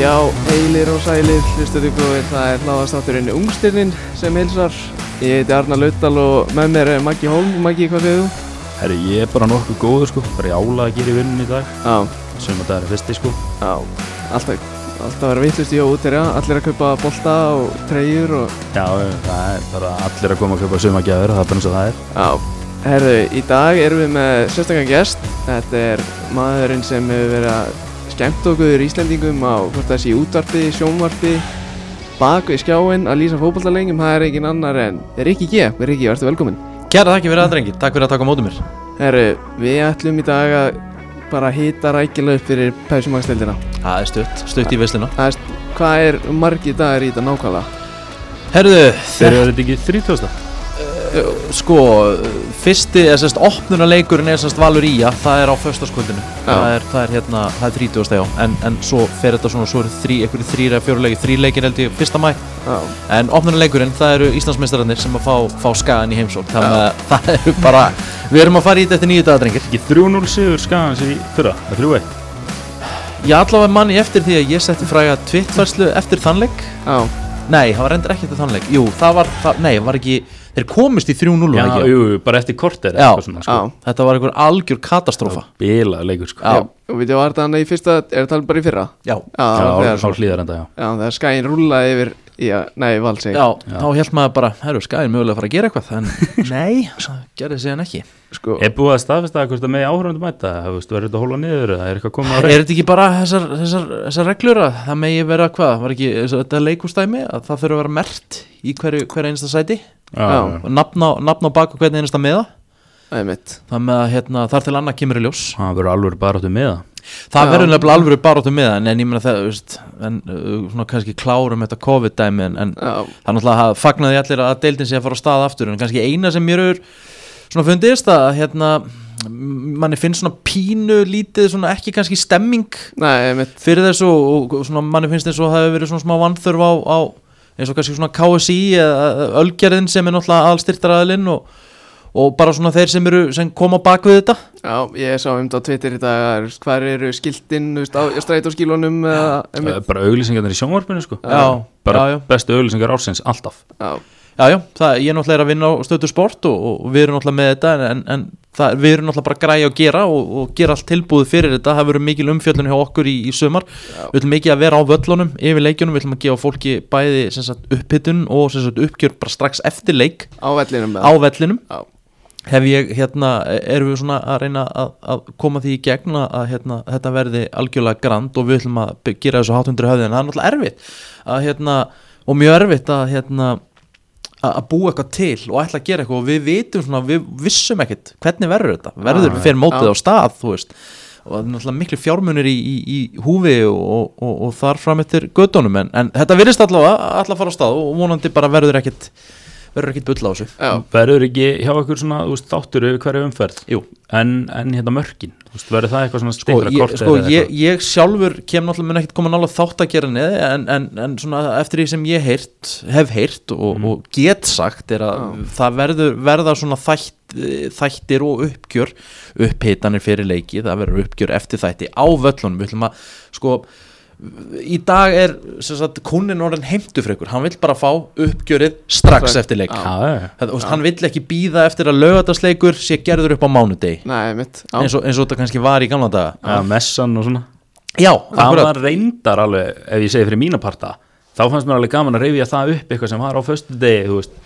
Já, heilir og sælir, hlustuðu góðir, það er hláðastátturinn Ungstirnin sem heilsar. Ég heiti Arnar Laudal og með mér er Maggi Holm. Maggi, hvað segir þú? Herri, ég er bara nokkuð góður sko, bara ég ála að gera í vinnun í dag Já, að það er fyrsti sko já, alltaf, alltaf að vera vittlust í óterja, allir að kaupa bolta og treyjur og... Já, það er bara allir að koma að kaupa sumagjafur, það er bara eins og það er Já, herru, í dag erum við með sérstaklega gest. Þetta er maðurinn sem hefur verið að skemmt okkur Íslendingum á hvort það sé útvarpi, sjónvarpi, bak við skjáin að lýsa fótballtalengjum. Það er engin annar en Rikki G. Rikki, verður velkominn. Kæra þakki fyrir aðdrengi, takk fyrir að taka mótu mér Herru, við ætlum í dag að bara hita rækilega upp fyrir pæsumagsleildina. Það er stutt, stutt í veslina Það er, hvað er margi dagar í þetta nákvæmlega? Herðu, Þeir eru þetta ekki 30. sko, fyrsti, eða sérst, opnunaleikurinn er sérst Valur Ía, það er á föstaskvöldinu það er, það er hérna, það er 30. já. En, en svo fer þetta svona, svo eru þrý, einhverju þrýra, fjóru leiki, þrý leikir held ég, fyrsta mæ Já, en opnunaleikurinn, það eru Íslandsmeistararnir sem að fá, fá skagan í heimsók þannig að það eru bara, við erum að fara í þetta eftir nýju dagadrengir Ekki 3-0 sigur skagans í fyrra, það er 3-1 ég allavega manni eftir því að ég setti fræga tvittfærslu eftir þannleik. Já, Nei, það var endur ekki eftir þannleik. Jú, það var, það, nei, var ekki Þeir komist í 3-0 Já, ekki jú, bara eftir korter Já, svona, sko. Þetta var einhver algjör katastrófa Bila leikur sko Já. Og við þjóðum að þetta hann í fyrsta, er það bara í fyrra? Já, Já, það þegar á svo. hlýðar enda, já Já, þegar skæin rúlaði yfir, já, nei, valseg. já, þá held maður bara Herru, skæðin mögulega að fara að gera eitthvað En nei, það gerði sig hann ekki. Sko, Er búið að staðfesta að með áhörundu mæta? Verður þetta að hóla niður eða er eitthvað komið á Er reynd þetta ekki bara þessar, þessar, þessar reglur að það megi vera hvað, var ekki þessar- þetta leikústæmi að það þurfa að vera mert í hverju, hverju einasta sæti? Já. og nafn á, nafn á bak og hvernig einasta meða það er mitt. það með að hérna, þar til annað kemur í ljós. Það verður alveg bara áttu með það Það verður nefnilega alveg baróttu með það en, ég meina það, veist, en uh, svona kannski klárum þetta COVID-dæmi en, en það er náttúrulega að fagnaði allir að deildin sé að fara á stað aftur en kannski eina sem mér er svona fundist að hérna manni finnst svona pínu lítið svona ekki kannski stemming nei, fyrir þessu og, og svona manni finnst eins og það hefur verið svona smá vannþörf á, á eins og kannski svona KSI eða Ölgerðin sem er náttúrulega allstyrtaraðilinn og, og bara svona þeir sem eru sem koma bak við þetta? Já, ég sá um þetta á Twitter í dag, að, hvað eru skiltinn, veist, á er Bara auglýsingarnir í sjónvarpinu sko. Já, Bara já, já. bestu auglýsingar ársins, alltaf. Já, Já, já, það, ég er náttúrulega að vinna á stöðu sport og, og við erum náttúrulega með þetta en, en það, við erum náttúrulega bara að græja og gera og, og gera allt tilbúið fyrir þetta. Það verður mikil umfjöldun hjá okkur í, í sumar. Við ætlum ekki að vera á völlunum yfir leikjunum, við ætlum að gefa fólki bæði upphittun og uppgjör bara strax eftir leik. Á vellinum. á vellinum. Já, hef ég, hérna, erum við svona að reyna að, að koma því í gegn að, hérna, þetta verði algjörlega grand og við ætlum að gera þessu hátundur höfði en það er náttúrulega erfitt að, hérna, og mjög erfitt að hérna, að að búa eitthvað til og ætla að gera eitthvað og við vitum svona, við vissum ekkert hvernig verður þetta, verður Já, fyrir mótið á stað þú veist. Og það er náttúrulega miklu fjármunir í, í, í húfi og, og, og, þar fram eftir göttunum en, en þetta virðist allavega að fara á stað og vonandi bara verður ekkert verður ekkert bull á þessu Verður ekki hjá okkur svona veist, þáttur yfir hverju umferð Jú. en, en hérna mörkin, veist, verður það eitthvað svona sko, styttra ég, korter sko ég, eitthvað? ég sjálfur kem náttúrulega mun ekkert koma nála þátt að gera neði en, en, en svona eftir því sem ég heyrt, hef heyrt og, Mhm. og get sagt er að það verður, verða svona þætt, þættir og uppgjör upphitanir fyrir leiki, það verður uppgjör eftir þætti á völlunum, við ætlum að sko í dag er sem sagt, kúnin orðin heimtufrekur. Hann vill bara fá uppgjörið strax Strax. eftir leik. Já, já, já. Það, veist, hann vill ekki býða eftir að lögatarsleikur sé gerður upp á. Já, eins og, eins og þetta kannski var í gamla daga. Já, messan og svona. Já, það akkurat var reyndar alveg, ef ég segi fyrir mína parta þá fannst mér alveg gaman að reyfja það upp eitthvað sem var á föstu degi, þú veist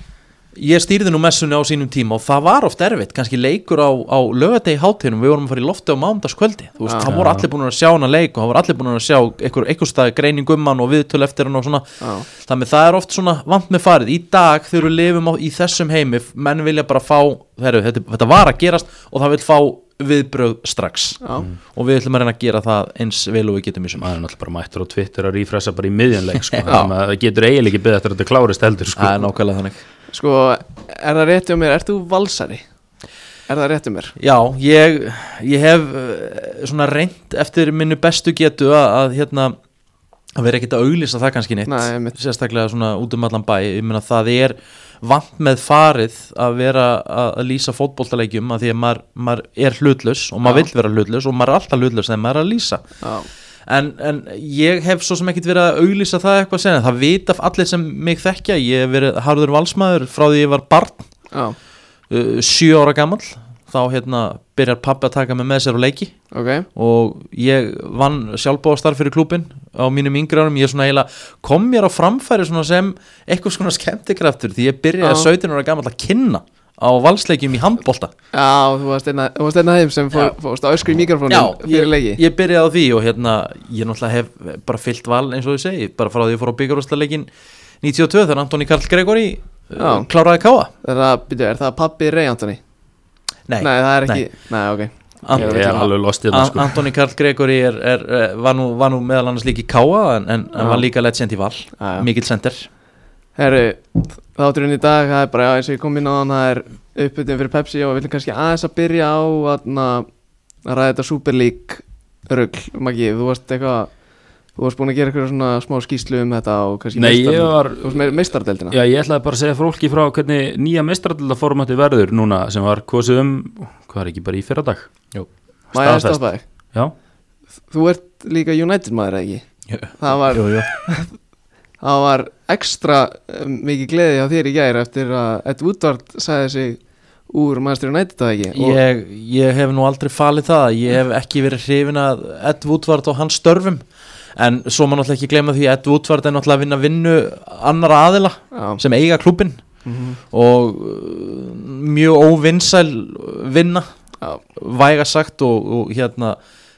Ég stýrði nú messunni á sínum tíma og það var oft erfitt, kannski leikur á, á lögadegi hátíðinum, við vorum að fara í lofti á mánudagskvöldi, þú veist, Já. það voru allir búin að sjá hana leik og það voru allir búin að sjá einhver, einhver stað greining um hann og viðtöl eftir hann og svona, já, þannig það er oft svona vant með farið, í dag þegar við lifum á, í þessum heimi, menn vilja bara fá heru, þetta, þetta var að gerast og það vil fá viðbröð strax. Já, og við ætlum að reyna að gera það eins vel og við getum í sumar. Maður er náttúrulega bara mættur á Twitter að rífressa bara í miðjanleik sko. Það getur eiginlega ekki beðið eftir að þetta klárist heldur sko. Það er nákvæmlega þannig sko, er það rétt hjá mér, ert þú valsari? Er það rétt hjá mér? Já, ég, ég hef eh, svona reynd eftir minnu bestu getu að, að hérna að vera ekkert að auglýsa það kannski neitt Nei, einmitt. sérstaklega svona út um allan bæ ég meina það er vant með farið að vera að lýsa fótboltaleikjum að því að maður, maður er hlutlaus og maður Já. vill vera hlutlaus og maður er alltaf hlutlaus þegar maður er að lýsa Já, en, en ég hef svo sem ekkit verið að auglýsa það eitthvað að segja, það vita allir sem mig þekkja, ég hef verið harður valsmaður frá því ég var barn. Uh, sjö ára gamall. Þá hérna byrjar pappi að taka mig með sér á leiki. Ok. Og ég vann sjálfbóðastarf fyrir klúbin á mínum yngri árum, ég svona eiginlega kom mér á framfæri svona sem eitthvað svona skemmtikraftur. Því ég byrjaði Já. 17 ára gamall að kynna á valsleikjum í handbolta. Já, þú varst einn að- þú þeim sem fór, fórst á öskri í mikrofónin fyrir leiki. ég, ég byrjaði á því og hérna ég náttúrulega hef bara fyllt val eins og ég segi bara frá því ég fór á byggarústaleikin 92 þegar Antoni Karl Gregori uh, Já. kláraði káa Er það, er það pappi Rey Antoni? Nei, Nei, það er ekki. Nei, ok. Ant- Ég er alveg lost í þetta An sko. Antoni Karl Gregori er, er, er, var, nú, var nú meðal annars líka í káa en, en, Já. var líka legend í val. Já, já. mikill sender Herru, þátturinn í dag, það er bara, já, eins og ég kom inn á hann, það er uppbytun fyrir Pepsi og við viljum kannski aðeins að byrja á aðna, að ræða þetta Super League rugl, Maggi, þú varst eitthvað, þú varst búin að gera eitthvað svona smá skýslu um þetta og kannski Nei, ég meistar- meistardeldina. Já, ég ætlaði bara að segja fólki frá hvernig nýja mestradöldaformati verður núna sem var kosið um, hvað er ekki bara í fyrra dag Jú. Staðfest. Þú ert líka United maður, ekki? Það var, jú, jú. það var ekstra um, mikið gleði á þér í gær eftir að Ed Woodward sagði sig úr Manchester United, eða ekki? Ég, ég hef nú aldrei falið það ég hef ekki verið hrifin að Ed Woodward og hans störfum en svo má náttúrulega ekki gleyma því að Ed Woodward er náttúrulega að vinna vinnu annara aðila Já. sem eiga klúbin Mhm. og uh, mjög óvinnsæl vinna Já. væga sagt og, og hérna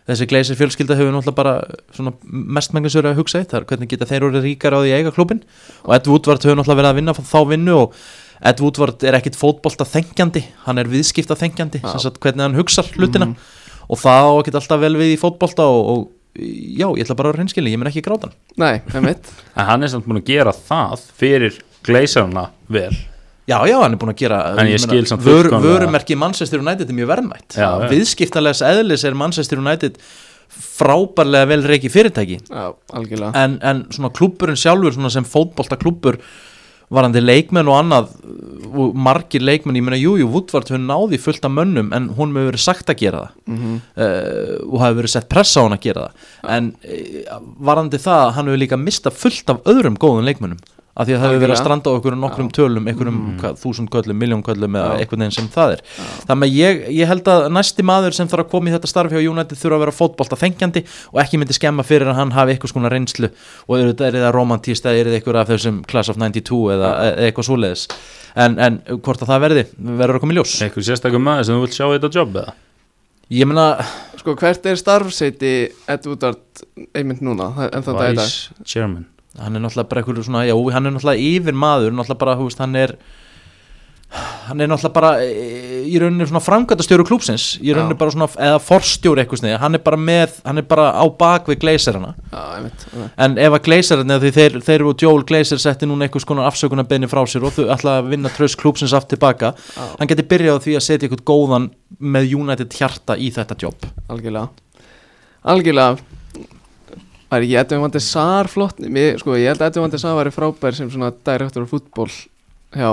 þessi gleysir fjölskylda hefur náttúrulega bara verið að hugsa eitt þar hvernig geta þeir orðið ríkar á því eiga klubin og Ed Woodward hefur náttúrulega verið að vinna þá vinnu og Ed Woodward er ekkit fótbolta þengjandi, hann er viðskipta þengjandi hvernig hann hugsar hlutina. Og það á ekkit alltaf vel við í fótbolta og, og já, ég ætla bara að reynskili, ég mun ekki gráta hann. Nei, það er mitt en hann er samt búin að gera það fyrir gleisarna vel Já, já, hann er búin að gera samt vör, Vörumerki Manchester United er mjög verðmætt. Viðskiptalegs eðlis er Manchester United frábærlega vel reiki fyrirtæki. Já, algjörlega. En, en svona klúbburinn sjálfur svona sem fótbolta klúbbur varandi leikmenn og annað og margir leikmenn, ég meina jú, jú, Woodward hefur náði fullt af mönnum en hún hefur verið sagt að gera það. Mm uh, og hafi verið sett pressa á hann að gera það. En uh, varandi það hann hefur líka mistað fullt af öðrum góðum leikmennum af því að það hefur verið að stranda á okkur nokkrum tölum, einhverjum mm. þúsund köllum, miljón köllum eða Já. einhvern veginn sem það er þannig að ég, ég held að næsti maður sem þarf að koma í þetta starf hjá United þurfa að vera fótbolta þengjandi og ekki myndi skemma fyrir að hann hafi eitthvað skona reynslu og er þetta er romantist eða er þetta eitthvað af þessum Class of 92 eða eða eitthvað svoleiðis en, en hvort að það verði, verður að koma í ljós eitthvað sérstakum maður sem þú vilt sjá í þetta jobb eða? ég meina, Sko, hvert er starfseiti Ed Woodward einmitt núna, en það dag í dag? Vice chairman hann er náttúrulega bara einhverju svona, já, hann er náttúrulega yfir maður, náttúrulega bara, hú veist, hann er hann er náttúrulega bara e, í rauninni svona framkvæmtastjóru klúpsins í rauninni Já. bara svona, eða forstjóri eitthvað snið, hann er bara með, hann er bara á bak við okay. en ef að gleysirana því þeir, þeir og Joel Gleysir setti núna einhvers konar afsökunarbeini frá sér og þau ætla að vinna tröst klúpsins aftur tilbaka, Já. hann geti byrjað því að setja eitthvað góðan með United hjarta í þetta jobb Algjörlega Algjörlega Var ekki Edvin Sar flott. Mér, Sko, ég held að Edvin Sar væri frábær sem svona direktor af fútból hjá,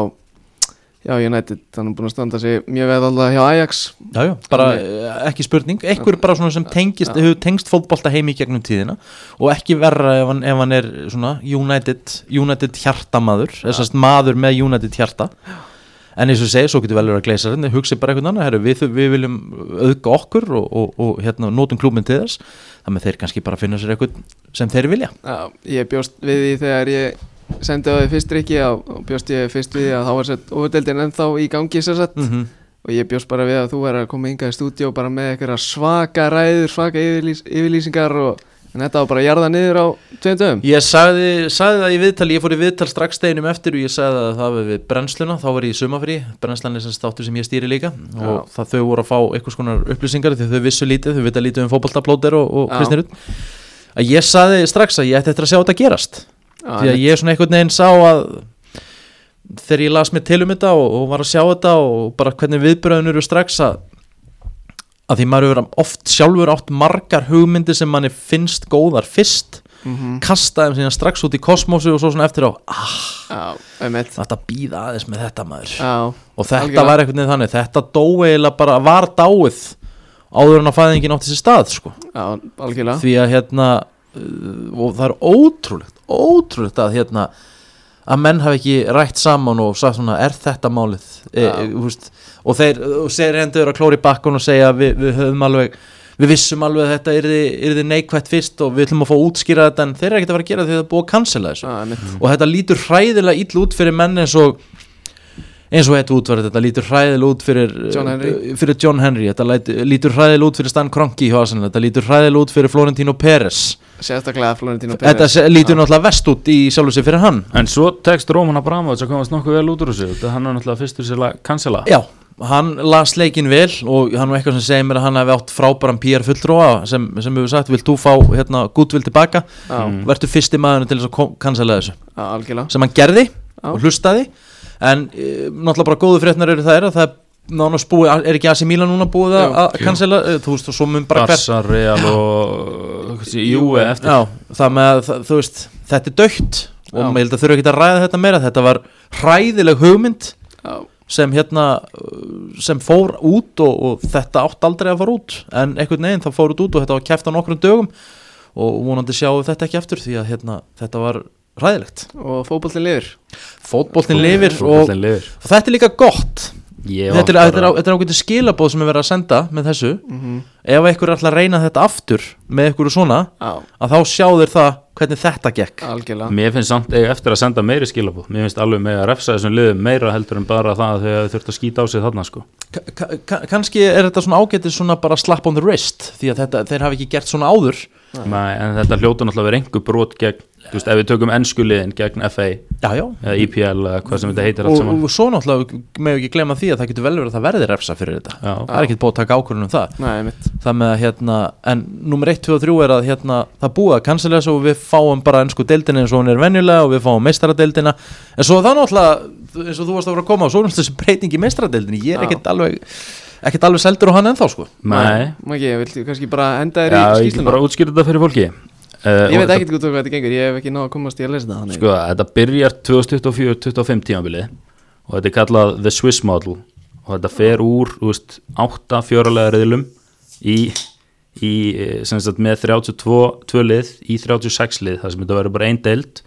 hjá United. Hann er búin að standa sig mjög veð alltaf hjá Ajax. Já, já, bara eh, ekki spurning. Einhver bara svona sem tengist, hefur tengst fótbolta heim í gegnum tíðina. Og ekki verra ef hann, ef hann er svona United, United hjartamaður þessast maður með United hjarta en eins og ég segi, svo getur vel verið að gleysa þetta hugsi bara eitthvað annað, herru, við, við viljum auðga okkur og, og, og hérna, nótum klúbin til þess, þannig að þeir kannski bara finna sér eitthvað sem þeir vilja. Já, ég bjóst við því þegar ég sendi á því fyrst Rikki og bjóst ég fyrst við því að þá var sett overdeldin ennþá í gangi sér sett mm -hmm. og ég bjóst bara við að þú er að koma hingað í stúdíu bara með eitthvað svaka ræður, svaka yfirlýs, yfirlýsingar og en þetta var bara að jarða niður á tveim dögum. Ég sagði, sagði það í viðtali, ég fór í viðtal strax steginum eftir og ég sagði að það var við brennsluna, þá var ég í sumafrí, brennslan er sem státtur sem ég stýri líka og það þau voru að fá einhvers konar upplýsingar því þau vissu lítið, þau vita lítið um fótballtaplóter og, og Já. Kristnir Rutt að ég sagði strax að ég ætti eftir að sjá þetta gerast. Já, því að ég svona einhvern veginn sá að þegar ég las mér til um þetta og, og var að sjá þetta og bara hvernig viðbröðun eru strax að að því maður hefur oft sjálfur átt margar hugmyndir sem manni finnst góðar fyrst mhm, kasta þeim síðan strax út í kosmosu og svo svona eftir á ah, þetta býða aðeins með þetta maður Já, og þetta algjörlega. var einhvern veginn þannig þetta dó eiginlega bara var dáið áður en að fæðingin átti sér stað sko. Algjörlega því að hérna uh, og það er ótrúlegt ótrúlegt að hérna að menn hafi ekki rætt saman og sagt svona er þetta málið e, Já. e, húst, og þeir hendur að klóri bakkun og segja við, við höfum alveg við vissum alveg að þetta yrði, yrði neikvætt fyrst og við ætlum að fá að útskýra þetta en þeir eru ekkert að fara að gera því að það er búið að cancela þessu einmitt. og þetta lítur hræðilega ill út fyrir menn eins og eins og þetta útvarð, þetta lítur hræðilega út fyrir John Henry. fyrir John Henry þetta lítur hræðilega út fyrir Stan Kroenke þetta lítur hræðilega út fyrir Florentino Perez Sérstaklega Florentino þetta Perez se- lítur náttúrulega vest út í sjálfu sig fyrir hann. En svo tekst Róman Abramovits að komast nokkuð vel út úr þessu. Þetta hann er náttúrulega fyrstur sér að cancela. Já, hann las leikin vel og hann var eitthvað sem segir mér að hann hefði átt frábæran PR fulltrúa sem, sem við sagt, vilt þú fá hérna gútvill tilbaka? Já, Mm. verður fyrsti maður til þess að cancela þessu. Já, algjörlega. Sem hann gerði Já. og hlustaði. En e, náttúrulega bara góðu fréttnar eru það er að það er nánast búið, er ekki AC Milan núna búið að- cancela, e, þú veist og svo mun bara hver Barca, Real og Júi eftir já, það með að það- þú veist, þetta er dögt og maður held að þurfa ekki að ræða þetta meira. Þetta var hræðileg hugmynd Já, sem hérna uh, sem fór út og, og þetta átt aldrei að fara út. En einhvern veginn það fór út og þetta var kæft á nokkrum dögum og vonandi sjáum við þetta ekki eftir því að hérna, þetta var hræðilegt. Og fótboltin lifir. Fótboltin lifir og, og þetta er líka gott þetta er, er, er ágætið skilabóð sem er verið að senda með þessu. Mm ef einhver er alltaf að reyna þetta aftur með einhverju svona Já, að þá sjá þeir það hvernig þetta gekk. Algjörlega. Mér finnst samt eiga eftir að senda meiri skilabóð Mér finnst alveg með að refsa þessum liðum meira heldur en bara það að þau þurft að skýta á sig þarna sko. Ka- ka- ka- kannski er þetta svona ágætið svona bara slap on the wrist því að þetta, þeir hafi ekki gert svona áður. Nei, En þetta hljóta náttúrulega að vera einhver brot gegn, þú veist, ef við tökum ennsku liðin gegn FA já, já. eða IPL eða hvað sem þetta heitir allt Og, saman. og svo náttúrulega með ekki glemma því að það getur vel verið að það verði refsa fyrir þetta. Já. það er ekkert búið að taka ákvörðun um það. Nei, það með að hérna, en nummer 1, 2 og 3 er að hérna, það búið að cancela þessu og við fáum bara ennsku deildina eins og hún er venjulega og við fáum meistaradeildina en svo það náttúrulega eins og þú varst að vera að koma á svo náttúrulega þessi breyting í meistaradeildinni ég er Já. ekkert alveg ekkert alveg seldur á hann ennþá sko. Nei, Maki, viltu kannski bara henda þér já, í ég get skýsluna bara útskýrt þetta fyrir fólki uh, Ég veit ekkert út af hvað þetta gengur, ég hef ekki náða að komast í að lesa þannig. Sko, þetta byrjar 2024-2025 tímabilið og þetta er kallað The Swiss Model og þetta fer úr, þú veist, 8 fjöralega reyðlum í, í eh, sem sagt með 32 tvö lið í 36 lið það sem þetta verður bara ein deild.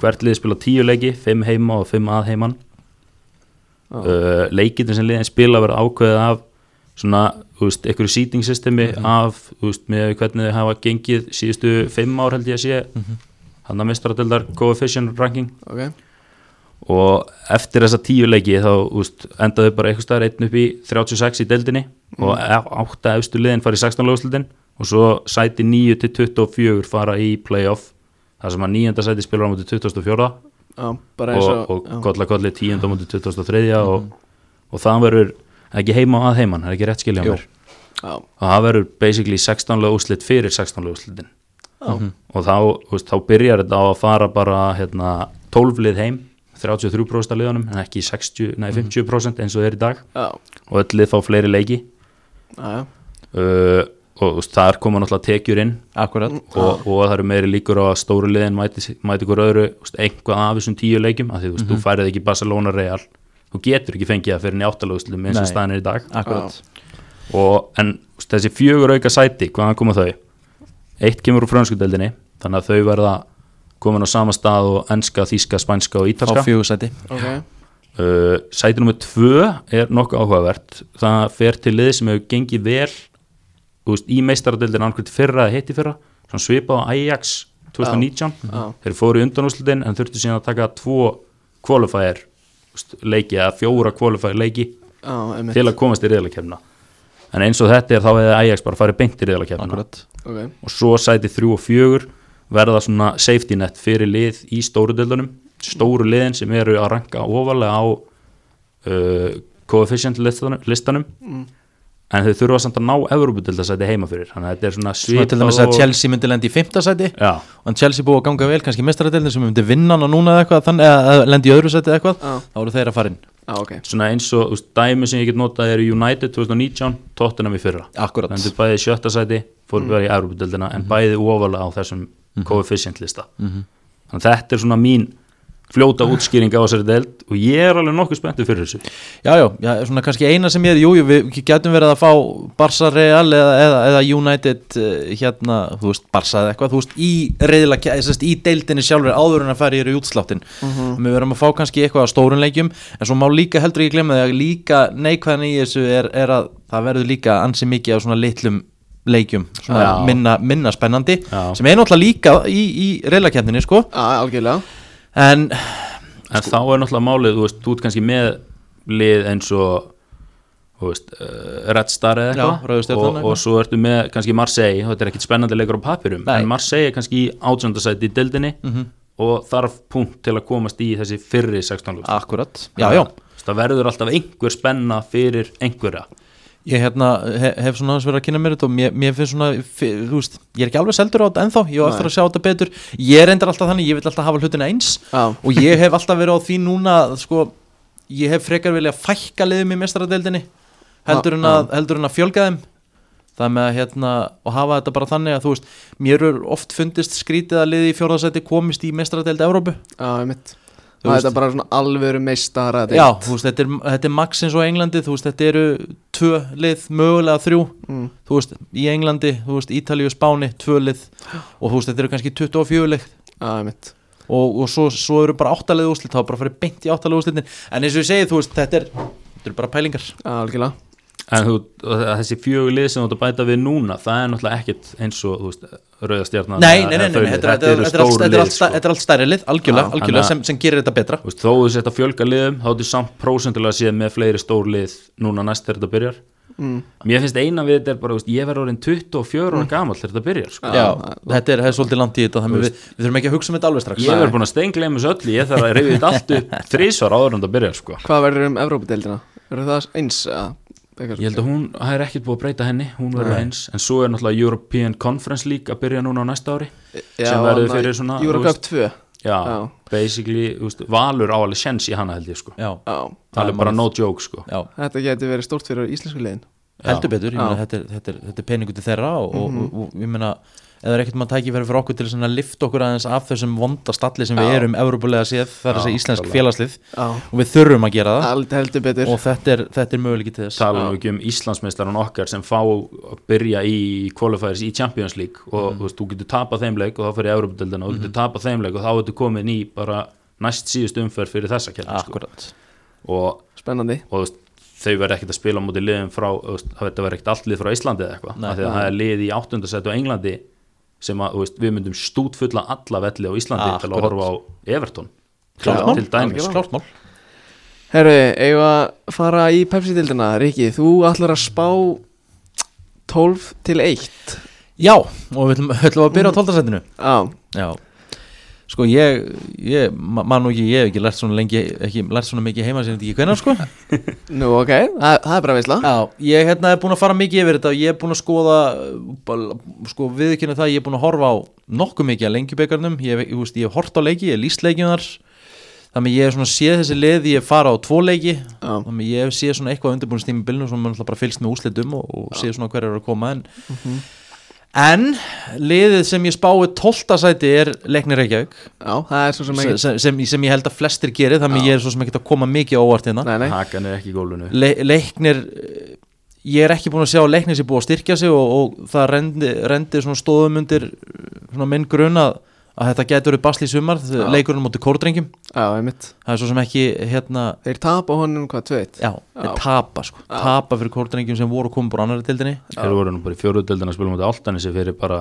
Hvert lið spila 10 leiki, 5 heima og 5 að heiman. Já. uh, leikitin sem liðin spila verður ákveðið af svona, þú veist, einhverju seating systemi af, þú veist, með hvernig þau hafa gengið síðustu 5 ár held ég að sé. Hann að mistradeldar coefficient ranking. Ok, og eftir þessa tíu leiki þá úst, endaðu bara eitthvað staðar einn upp í 36 í deildinni og átta efstu liðin fara í 16 löguslutin og svo sæti 9 til 24 fara í playoff. Þar sem að nýjönda sæti spilar á mútið 2004 já, bara eins og, og, og kolla kolli tíunda mútið 2003 og, og það verður ekki heima að heiman, það er ekki rétt skilja mér. Og það verður basically 16 löguslit fyrir 16 löguslitin já, og þá, veist, þá byrjar þetta á að fara bara hérna, 12 lið heim 33% af liðunum en ekki 60, nei, 50% eins og þeir í dag. Já, og öll lið fá fleiri leiki. Uh, og veist, þar koma náttúrulega tekjur inn. Og, og það eru meiri líkur á að stóru liðin mæti, mæti ykkur öðru veist, einhvað af þessum tíu leikjum af því þú, veist, þú færið ekki Barcelona Real þú getur ekki fengið það fyrir njáttalögslum eins og staðin er í dag. Akkurat. Og, en þessi fjögur auka sæti hvaðan koma þau? Eitt kemur úr frönskudeldinni þannig að þau verða komin á sama stað og enska, þíska, spænska og á ítalska fjögursæti ok. Uh, Sæti nummer tvö er nokkuð áhugavert. Það fer til liði sem hefur gengið vel veist, í meistaradeldin annað fyrra eða heiti fyrra. Svona svipað á Ajax 2019 Já. þeir fóru í undanúslitin en þurftu síðan að taka tvo qualifier leiki eða fjóra qualifier leiki Já, einmitt. til að komast í riðalakefna en eins og þetta er þá hefði Ajax bara farið beint í riðalakefna akkurat. Ok, og svo sæti þrjú og fjögur verða svona safety net fyrir lið í stóru deildunum. Stóru liðin sem eru að ranka ofalega á uh, coefficient listanum, listanum. Mm. En þau þurfa samt að ná Evropadeildasæti heima fyrir. Þannig að þetta er svona Svo til dæmis svipað að Chelsea myndi lendi í fimmtasæti já, og Chelsea búið að ganga vel, kannski mestaradeildin sem myndi vinna hana núna eða eitthvað, þannig að að lendi í öðru sæti eða eitthvað, já, þá eru þeir að fara inn. Já, ok. Svona eins og veist, dæmi sem ég get notað eru United 2019 Tottenham í fyrra. Akkurat, þannig að bæði í sjötta sæti fóru bara í Evropadeildina en bæði ofalega á þessum coefficient lista. Mhm. þannig að þetta er svona mín fljóta útskýringa á þessari deild og ég er alveg nokkuð spenntur fyrir þessu. Já, já, svona kannski eina sem ég er, jú, jú, við getum verið að fá Barca Real eða, eða, eða United uh, hérna, þú veist, Barca eða eitthvað, þú veist, í reyðla, í deildinni sjálfur áður en að fara í útsláttin Mhm. við verðum að fá kannski eitthvað á stórun leikjum en svo má líka heldur ekki glemma því að líka neikvæðan í þessu er, er að það verður líka ansi mikið á svona litlum leikjum, svona minna, minna spennandi Já. sem er náttúrulega líka í, í reyðlakefninni, sko. Já, algjörlega en, en þá er náttúrulega málið, þú veist, þú ert kannski með lið eins og veist, uh, Red Star eða eitthvað. Og, og svo ertu með kannski Marseille, þetta er ekkit spennandi leikur á papirum, Nei. en Marseille er kannski í átjöndasæti í deildinni Mhm. og þarf punkt til að komast í þessi fyrri 16 lúst akkurat, já, já. Það verður alltaf einhver spenna fyrir einhverja Ég hérna, hef, hef svona aðeins verið að kynna mér þetta og mér, mér finnst svona, þú veist, ég er ekki alveg seldur á þetta ennþá, ég á eftir að sjá þetta betur. Ég reyndar alltaf þannig, ég vil alltaf hafa hlutina eins Já, og ég hef alltaf verið á því núna, sko, ég hef frekar vilja fækka liðum í mestaradeildinni heldur, en að, heldur en að fjölga þeim. Það með að hérna, og hafa þetta bara þannig að þú veist, mér er oft fundist skrítið að liði í fjórðarsæti komist í mestaradeild Evrópu. Já, ég mitt Það er bara svona alvöru meistara Já, veist, þetta er, þetta er max eins og Englandi, veist, þetta eru tvö lið, mögulega þrjú. Mm. þú veist, í Englandi, Ítalíu, Spáni, tvö lið. Og þú veist, þetta eru kannski 24 lið. Já, ég mitt og, og svo, svo eru bara áttalið úrslit, þá er bara fara beint í áttalið úrslitin. En eins og ég segi, þú veist, þetta er þetta eru bara pælingar. Algjörlega en þú, og þessi fjögur lið sem þú ert að bæta við núna, það er náttúrulega ekkit eins og, þú veist, rauðastjarnan Nei, nei, nei, þetta, þetta, eru þetta, er stór þetta, er lið allt- sko. þetta er allt stærri lið, algjörlega, að- sem, sem gerir þetta betra Þú veist, þó þú sett að fjölga liðum þá ertu samt prósentulega séð með fleiri stór lið núna næst þegar þetta byrjar mm. mér finnst eina við þetta er bara, ég verður orðin 24 ára gamall þegar þetta byrjar sko. Já, þetta er, er svolítið langt í þetta við, við þurfum ekki að hugsa um þetta alveg strax ég verður búin að steingleima þessu öllu ég þarf að reyfið þetta allt upp þrísvar áður en þetta byrjar sko. Hvað verður um Evrópadeildina? Verður það eins? Ja, ég held að hún, það er ekkert búið að breyta henni hún verður eins, en svo er náttúrulega European Conference League að byrja núna á næsta ári sem verður fyrir svona, Eurocup veist- 2 já, Já. basically, veist, valur á alveg sjens í hana held ég sko, Já, Já, það er bara no joke sko. Já, þetta getur verið stórt fyrir íslensku liðin. Heldur betur, ég Já. meina, þetta, er, þetta, er, þetta er peningu til þeirra og, og, og, og ég meina eða er ekkert maður tækifæri fyrir okkur til að lifta okkur aðeins af þessum vonda stalli sem við Já. erum Evrópulega séð, það er þessi íslensk félagslið. Og við þurfum að gera það. Ald, heldur betur. Og þetta er, þetta er möguleiki til þess. Já. nú ekki um Íslandsmeistaran okkar sem fá að byrja í qualifiers í Champions League. Og Mhm. þú veist, þú getur tapað þeim leik og þá fyrir Európa-deldina og þú getur tapað þeim leik og þá ertu komin í bara næst síðust umferð fyrir þessa kjærni sko. Akkurat. Og, Spennandi. og þau verður ekkert að spila á móti liðum frá, það verður ekkert allt lið frá Íslandi eða eitthvað, Nei. af því að það er lið í áttundasætu á Englandi sem að, veist, við myndum stútfulla alla velli á Íslandi til að horfa á Everton. Klárt Já, mál, til dæmis. Algjörlega. klárt mál. Herru, eigum við að fara í Pepsi-dildina Riki, þú ætlar að spá 12 til 1 Já, og við ætlum, að byrja á tóltasætinu Já, Já Sko ég, ég ma- man nú ekki, ég hef ekki lært svona lengi, ekki lært svona mikið heima sem þetta ekki hvenær sko. Nú ok, það, það er bara veisla. Já, ég hérna er búin að fara mikið yfir þetta og ég er búin að skoða sko viðkynna það, ég er búin að horfa á nokkuð mikið að lengjubikarnum. Ég, ég, ég hef hort á leiki, ég hef líst leikjunar þannig ég hef svona séð þessi lið ég fara á tvo leiki. Já, þannig ég hef séð svona eitthvað undirbúin stími bilnum sem mann bara fylgst með úslitum og, og séð svona hver er að koma en, en liðið sem ég spái tólta sæti er Leiknir Reykjavík. Já, það er svo sem sem, ekki sem, sem, sem ég held að flestir gerir þannig Já. ég er svo sem ekki að koma mikið á óvart hérna. Nei, nei, hakan er ekki í gólfinu. Le, leiknir eh, ég er ekki búin að sjá að leiknir sé búið að styrkja sig og, og það rendi, rendi svona stóðum undir svona minn grunn að, að þetta getur verið basli í sumar leikurinn mútið kórdrengjum. Já, einmitt. Það er svo sem ekki hérna Þeir tapa honum hvað, 2-1 já, þeir tapa sko. Já. tapa fyrir kórdrengjum sem voru komið búin annari tildinni Þeir voru nú bara í fjóruðdeldin að spila mútið Altanesi fyrir bara,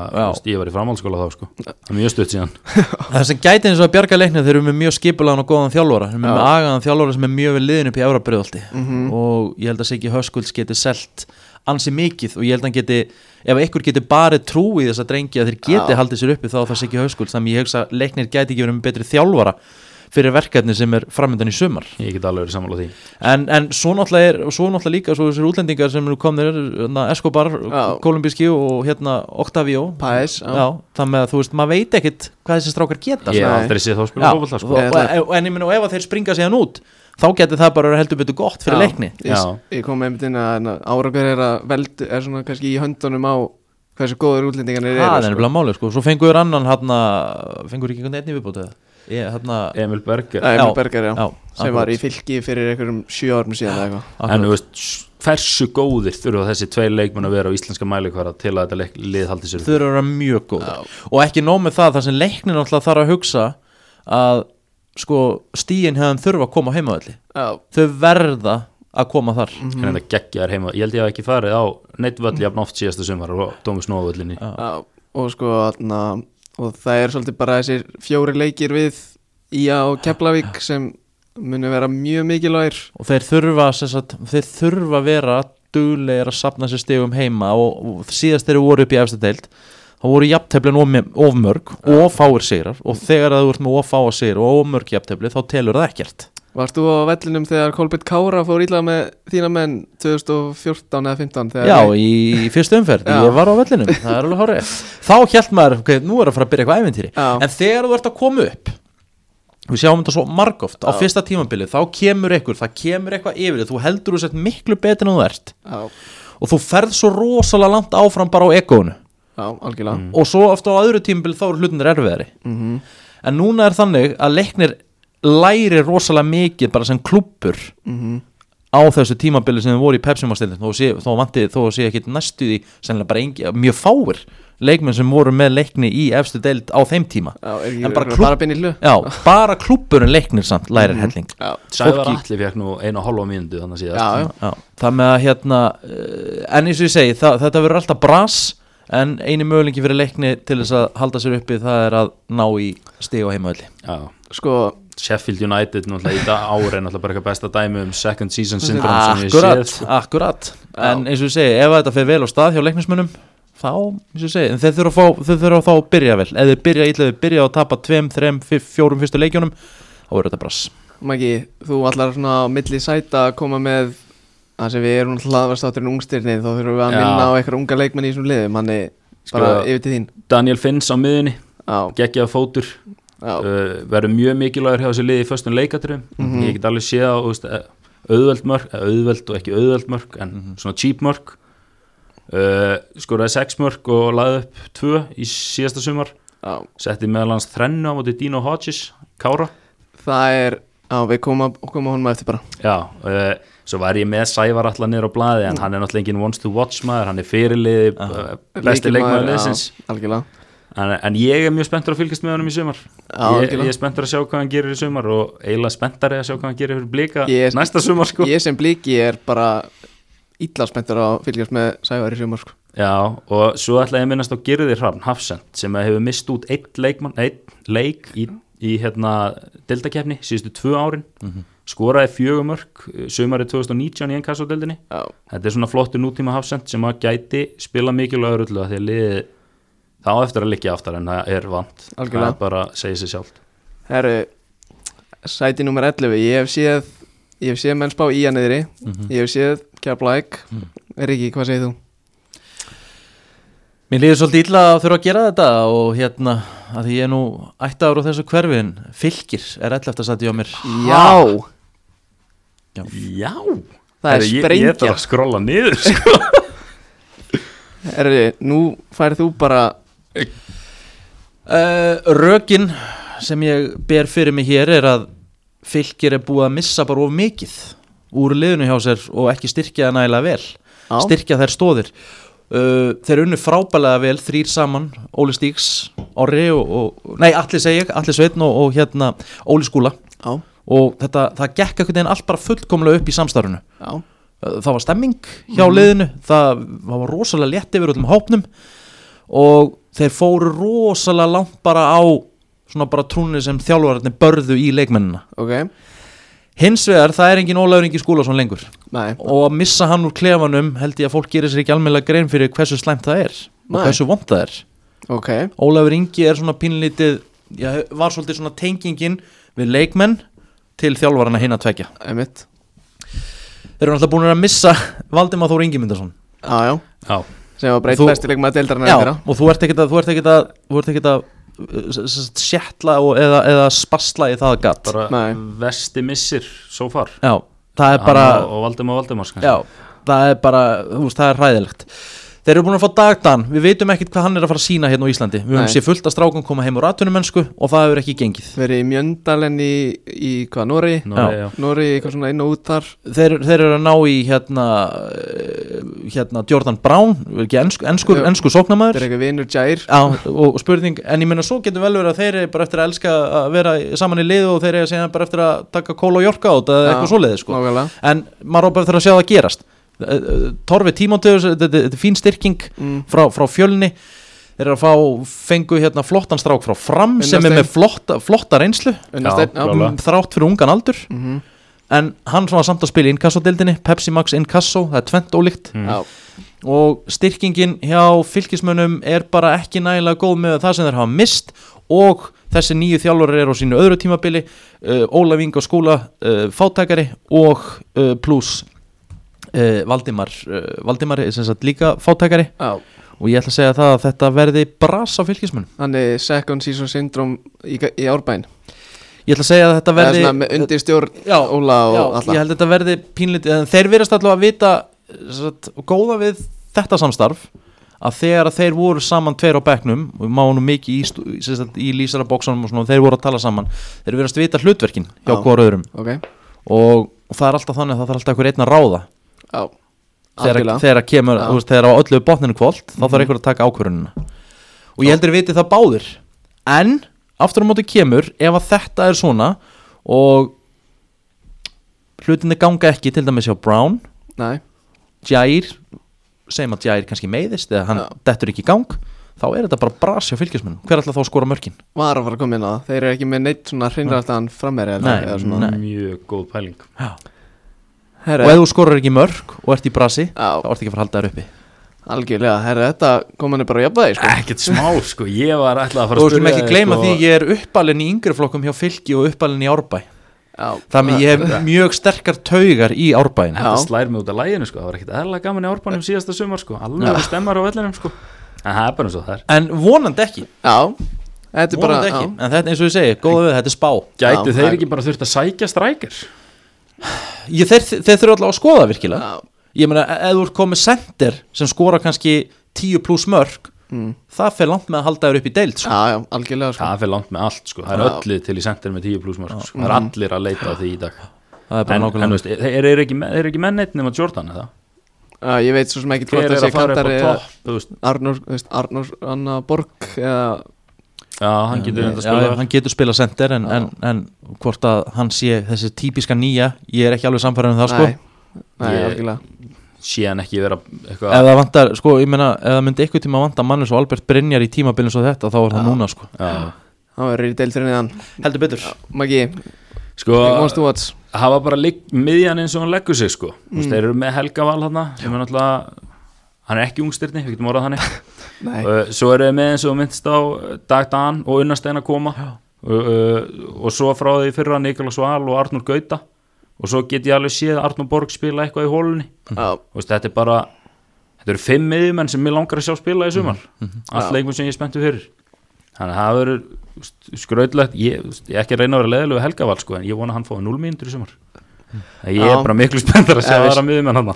ég var í framhaldsskóla þá sko. Það er mjög stutt síðan. Það sem gæti eins og að bjarga leiknir þeir eru með mjög skipulegan og góðan þjálfara. Þeir eru með agaðan þjálfara sem er mjög vel liðin upp í Ansi mikið og ég held að hann geti ef einhver geti bara trú í þess að drengi að þeir geti haldið sér uppi þá er það Siggi Höskulds þannig ég hugsa að leiknir geti ekki verið með betri þjálfara fyrir verkefni sem er framöndan í sumar. Ég get alveg verið sammála því. En, en svo náttúrulega er svo náttúrulega líka svo þessir útlendingar sem eru komnir hérna, Escobar. Kolumbíski og hérna Octavio. Paes, já. Já, þannig að þú veist, maður veit ekkit hvað þessi strákar geta Ég aldrei séð þá fótbolta og, sko en ég minna og ef að þeir springa síðan út þá getur það bara verið heldur betur gott fyrir Já. leikni. Ég, Já. ég kom einmitt inn að árakur er að veld er svona kannski í höndunum á hversu góður útlendingarnir það er eru nefnilega máli sko, svo fengur annan hann fengur ekki einhvern einni viðbútið ég, hérna, Emil Berger. Emil Já, Berger, já, já, sem akkurat. var í fylki fyrir einhverjum sjö árum síðan eða eitthvað. En þú veist, hversu góðir þurfa þessi tveir leikmenn að vera á íslenska mælikvara til að þetta leik, lið haldi sér eru að vera mjög góð og ekki nóg með það, það sem leiknin alltaf þarf að hugsa að sko stíin hefðan þurfa að koma heimavalli Já, þau verða að koma þar. En þetta geggjar heima, ég held ég hef ekki farið á neitt völl jafn oft síðasta sumar og Já. já, og sko þarna, og það er svolítið bara þessir fjóri leikir við Ía og Keflavík sem muni vera mjög mikilvægir. Og þeir þurfa sem sagt, þeir þurfa að vera duglegir að sapna sér stegum heima og, og síðast þeir voru upp í efstu deild þá voru jafnteflin of, of mörg og fáir sigrar og þegar þú ert með of fáir sigrar og of mörg jafntefli þá telur það ekkert. Varst þú á vellinum þegar Kolbjörn Kára fór ítla með þína menn 2014 eða 15 þegar Já, í fyrstu umferð, ég var á vellinum. Það er alveg hárið þá held maður, ok, nú er að fara að byrja eitthvað ævintýri. Já. en þegar þú ert að koma upp við sjáum þetta svo margóft á fyrsta tímabili þá kemur eitthvað, það kemur eitthvað yfir þig, þú heldur þú sett miklu betur en þú ert. Já, og þú ferð svo rosalega langt áfram bara á egónu já, algjörlega. Og svo ofta á öðru tímabili þá eru hlutinir erfiðari. Mm en núna er þannig að leiknir læri rosalega mikið bara sem klubbur -hmm. á þessu tímabili sem þau voru í Pepsi-mastildin þó, sé, þó vanti, þó sé ekki næstu því sennilega bara engi, mjög fáir leikmenn sem voru með leikni í efstu deild á þeim tíma. Já, En bara hlu já, bara klubburinn leiknir samt lærir helling. Já, Sævar Fólki- Atli fekk nú einu og hálfa mínútu þannig að síðast. Já, já, það með að hérna uh, en eins og ég segi, það, þetta verður alltaf bras en eini mögulengi fyrir leikni til þess að halda sér uppi það er að ná í á heimöðli Já. sko Sheffield United náttúrulega í dag ári náttúrulega bara eitthvað besta dæmi um second season syndrome sem ég akkurat, séð sko. akkurat. En eins og ég segi, ef þetta fer vel á stað hjá leiknismunum þá, eins og ég segi, en þeir þurfa að fá þeir þurfa að fá að byrja vel, ef þeir byrja illa þeir byrja að tapa tveim, þreim, fyr- fjórum fyrstu leikjónum þá verður þetta brass. Maggi, þú allar svona á milli sæta að koma með það sem við erum hlaðvarstátturinn ungstyrni þá þurfum við að Já. minna á eitthvað unga leikmenn í þessum liðum. Hann er bara Sko- yfir til þín. Daniel Finns á miðunni, Já, geggjað fótur. Já, uh, verður mjög mikilvægur hjá þessu liði í föstum leikatrum Mhm. ég get alveg séð á eh, auðveld mörk, eh, auðveld og ekki auðveld mörk en Mhm. svona cheap mörk. Uh, skoraði 6 mörk og laði upp 2 í síðasta sumar. Já. Setti meðal hans þrennu á móti Dino Hodges Kára. Það er, já við komum koma honum eftir bara. Já, uh, svo var ég með Sævar allar niður á blaði en hann er náttúrulega engin wants to watch maður, hann er fyrirliði, uh, besti leikmaður algjörlega. En, en ég er mjög spenntur að fylgjast með honum í sumar. Já, ég, ég er spenntur að sjá hvað hann gerir í sumar og eiginlega spenntari að sjá hvað hann gerir fyrir er- næsta sumar sko. Ég sem blíki er bara illa spenntur að fylgjast með Sævar í sumar sko. Já, og svo ætla ég að minnast á Girði Hrafn Hafsend sem hefur mist út eitt leikmann, eitt leik í, í hérna deltakefni síðustu tvö árin skoraði fjögumörk sumarið 2019 í NKS-deldinni Já, þetta er svona flottu nútíma Hafsend sem að gæti spila mikilvægur öllu að því að liði þá á eftir að liggja aftar en það er vant. Algjörlega. það bara segir sér sjálft. Herru Sæti nummer 11, ég hef séð Ég hef séð menn spá í að niðri. Ég hef séð Keflæk mm. Riki, hvað segir þú? Mér líður svolítið illa að þurfa að gera þetta og hérna, að því ég er nú ætti ára þessu hverfin, fylgir er 11. sæti á mér. Já, Já, það er Herri, ég, sprengja. þarf að skrolla niður sko. Herru, nú færð þú bara uh, Rökin sem ég ber fyrir mig hér er að fylgir er búið að missa bara of mikið úr liðinu hjá sér og ekki styrkja það nægilega vel. Á, styrkja þær stóðir uh, þeir unnu frábælega vel þrýr saman, Óli Stíks Orri og, og nei, Alli segi ég, Alli Sveitn og, og hérna Óli Skúla. Á, og þetta, það gekk einhvern veginn allt bara fullkomlega upp í samstarfinu. Á Uh, það var stemming hjá liðinu það, það var rosalega létt yfir öllum hópnum. Og þeir fóru rosalega langt bara á svona bara trúnni sem þjálfararnir börðu í leikmennina. Ok, hins vegar það er engin Ólafur Ingi Skúlason lengur. Nei, og að missa hann úr klefanum held ég að fólk gerir sér ekki almeinlega grein fyrir hversu slæmt það er og Nei. hversu vond það er. Ok. Ólafur Ingi er svona pínlítið já, var svolítið svona tengingin við leikmenn til þjálfarana hinn að tvekja Emitt þeir eru alltaf búin að missa Valdimar Þór Ingimundarsson Já, já, Já, sem var breytt Þú- besti leikmaður deildarinn Já, eftir á og þú ert ekkert að þú ert ekkert að, þú ert ekkert að uh, s- s- sjettla og, eða, eða sparsla í það gatt bara Nei. vesti missir so far. Já, það er bara Hann og, Valdimar Valdimar Já, það er bara, þú veist, það er hræðilegt Þeir eru búin að fá dagdan, við veitum ekkert hvað hann er að fara að sína hérna á Íslandi. Við höfum séð fullt að strákum koma heim úr atvinnumennsku og það hefur ekki gengið. Verið í Mjöndalen í, í hvað, Nóri. Nóri, eitthvað svona inn og út þar. Þeir, þeir eru að ná í hérna, eh, hérna Jordan Brown, ekki Já. ensku þetta sóknamaður er eitthvað vinur Jair. Já, og spurning, en ég meina svo getur vel verið að þeir eru bara eftir að elska að vera saman í liðu og þeir eru segja bara eftir að taka kóla og jorka át eða Já, eitthvað svoleiði sko. en maður á bara eftir að sjá það gerast Torfi Tímóteus, þetta þetta- þetta er fín styrking mm. frá, frá fjölni þeir eru að fá, fengu hérna flottan strák frá fram sem er með flotta, flotta reynslu já. klálega. þrátt fyrir ungan aldur Mhm. en hann var samt að spila í inkassodildinni Pepsi Max Inkasso, það er tvent ólíkt Mm. Já, og styrkingin hjá fylgismönnum er bara ekki nægilega góð með það sem þeir hafa mist og þessi nýju þjálfur er á sínu öðru tímabili uh, Ólaf Inga skóla uh, fátækari og uh, pluss uh, Valdimar uh, Valdimar er sem sagt líka fátækari. Já. Og ég ætla að segja það að þetta verði bras á fylgismönnum Þannig second season syndrome í, í árbæn ég ætla að segja að þetta verði undir stjórn Já, Óla og Já, alla. ég held að þetta verði pínlítið en þeir verðast allavega að vita satt, góða við þetta samstarf að þegar að þeir voru saman tveir á bekknum og við máum nú mikið í, stú- sem sagt, í lýsara bóksanum og svona og þeir voru að tala saman þeir verðast vita hlutverkin hjá Já. hvora öðrum. Ok, og, og það er alltaf þannig að það þarf alltaf einhver einn að ráða já þegar, þegar kemur, Já. þú veist, þegar á öllu botninu kvöld þá Mhm. þarf einhver að taka ákvörunina og ég heldur viti það báðir. En aftur á móti kemur ef að þetta er svona og hlutinni ganga ekki til dæmis hjá Brown. Nei, Jair segjum að Jair kannski meiðist eða hann Já. dettur ekki í gang þá er þetta bara bras hjá fylgismenn hver ætla þá að skora mörkin? Var að fara að koma inn á það. Þeir eru ekki með neitt svona svona. nei. mjög góð pæling Herra, og ef þú skorar ekki mörk og ert í brasi Já, þá ert ekki að fara að halda þér uppi. Algjörlega, herra, þetta kom hann bara að jafna því sko. ekkert smá sko, ég var ætlað að fara og að þú skulum ekki þig, gleyma sko, því ég er uppalinn í yngri flokkum hjá fylgi og uppalinn í árbæ. Já, þannig ég hef mjög sterkar taugar í árbæin þetta slær mig út af læginu sko, það var ekkert eðla gaman í árbanum síðasta sumar sko, alveg stemmar á vellinum sko. En það er bara eins og það er. En vonandi ekki, Já, þetta er bara vonandi ekki. já. en þetta eins og ég segi, góða við, þetta er spá. gætu Já, þeir það- ekki bara þurft að sækja strækir ég, þeir, þeir þurfa alltaf að skoða virkilega. Já, ég meina, e- ef þú ert komið sender sem skora kannski 10 pluss mörk mm. það fer langt með að halda þér upp í deild sko. já, já, algjörlega sko. það fyrir langt með allt sko, það er öllið til í sendir með 10 pluss mörg sko. það er allir að leita á því í dag. Það er bara en, en veist, ekki, þeir eru ekki menn neitt nema Jordan eða? Já, ég veit svo sem ekki hver hvort er það sé að fara upp kantari veist, Arnór Anna Borg eða já, hann getur að Já, spila já, hann getur spila sender en, en, en hvort að hann sé þessi típiska nýja ég er ekki alveg samfæður um það sko. Nei, algjörlega. sé hann ekki vera ef eitthvað það vantar, sko, ég meina ef það myndi eitthvað tíma vanta manni svo Albert Brynjar í tímabilin svo þetta, þá er það núna sko. Já, Hann verður í deildrinni þann heldur betur. Maggi, sko, watch hafa bara ligg, miðjan eins og hann leggur sig sko. Mm. þeir eru með Helga Val hann sem er náttúrulega hann er ekki ungstyrni, við getum orðað þannig. Nei, uh, svo eru við með eins og myndst á Dag Dan og Unnastein að koma. Uh, uh, og svo frá því fyrra Nikolas Val og Arnur Gauta. Og svo get ég alveg séð Arnur Borg spila eitthvað í hólunni já, Þú veist, þetta er bara þetta eru fimm miðjumenn sem ég langar að sjá spila í sumar. Allt Já. leikmenn sem ég er spenntu fyrir. Þannig að það verður skrautlegt ég, ég er ekki að reyna að vera leðilegu Helgaval sko, en ég vona að hann fái 0 mínútur í sumar. Það ég er bara miklu spenntar að sjá Já, veist- aðra miðjumenn hann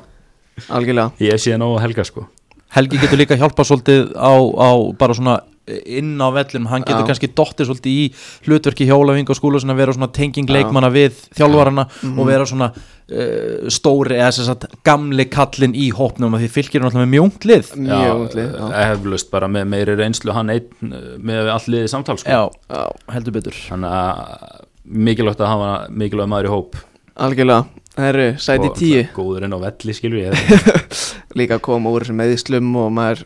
algjörlega. Ég sé nóg Helga sko. Helgi getur líka hjálpað svolítið á, á bara svona inn á vellinum, hann getur Já. kannski dottið svolítið í hlutverki hjólaving og skúlu að vera svona tenging leikmanna við þjálfarana Mhm. og vera svona uh, stóri eða sem sagt gamli kallinn í hópnum því fylgir hann alltaf með mjóngt lið. Mjög útlið já. eflust bara með meiri reynslu hann einn uh, með all liðið samtal sko. Já, já, heldur betur. Þannig að mikilvægt að hafa mikilvæg maður í hóp. Algjörlega Herru, sæti Og tíu. góður inn á velli skilur ég. Líka koma úr þessum meðislum og maður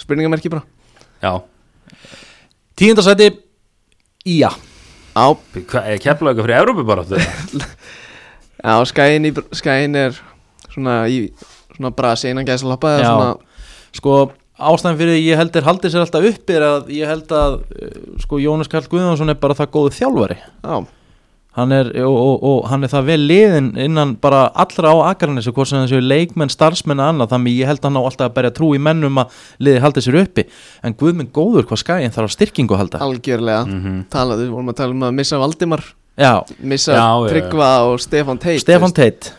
Spurningamerki bara. Já, Tíundasæti Ía. Hvað er keflaðu eitthvað fyrir Európu bara já, skæin, í, skæin er svona í svona brasi innan gæsa lappa Já. svona, Sko ástæðan fyrir því ég held er haldið sér alltaf uppi er að ég held að uh, sko Jónas Karl Guðjónsson er bara það góðu þjálfari. Já, hann er, og, og, og hann er það vel liðin innan bara allra á Akarnesi hvort sem þessu leikmenn, starfsmenn og annað þannig ég held hann á alltaf að berja trú í mennum að liði haldið sér uppi. En guðminn góður hvað skæðin þarf að styrkingu að halda. Algjörlega. Mhm. Talaðu, vorum að tala um að missa Valdimar. Já, Missa Já, já, já. Tryggva og Stefan Teit Stefan Teit.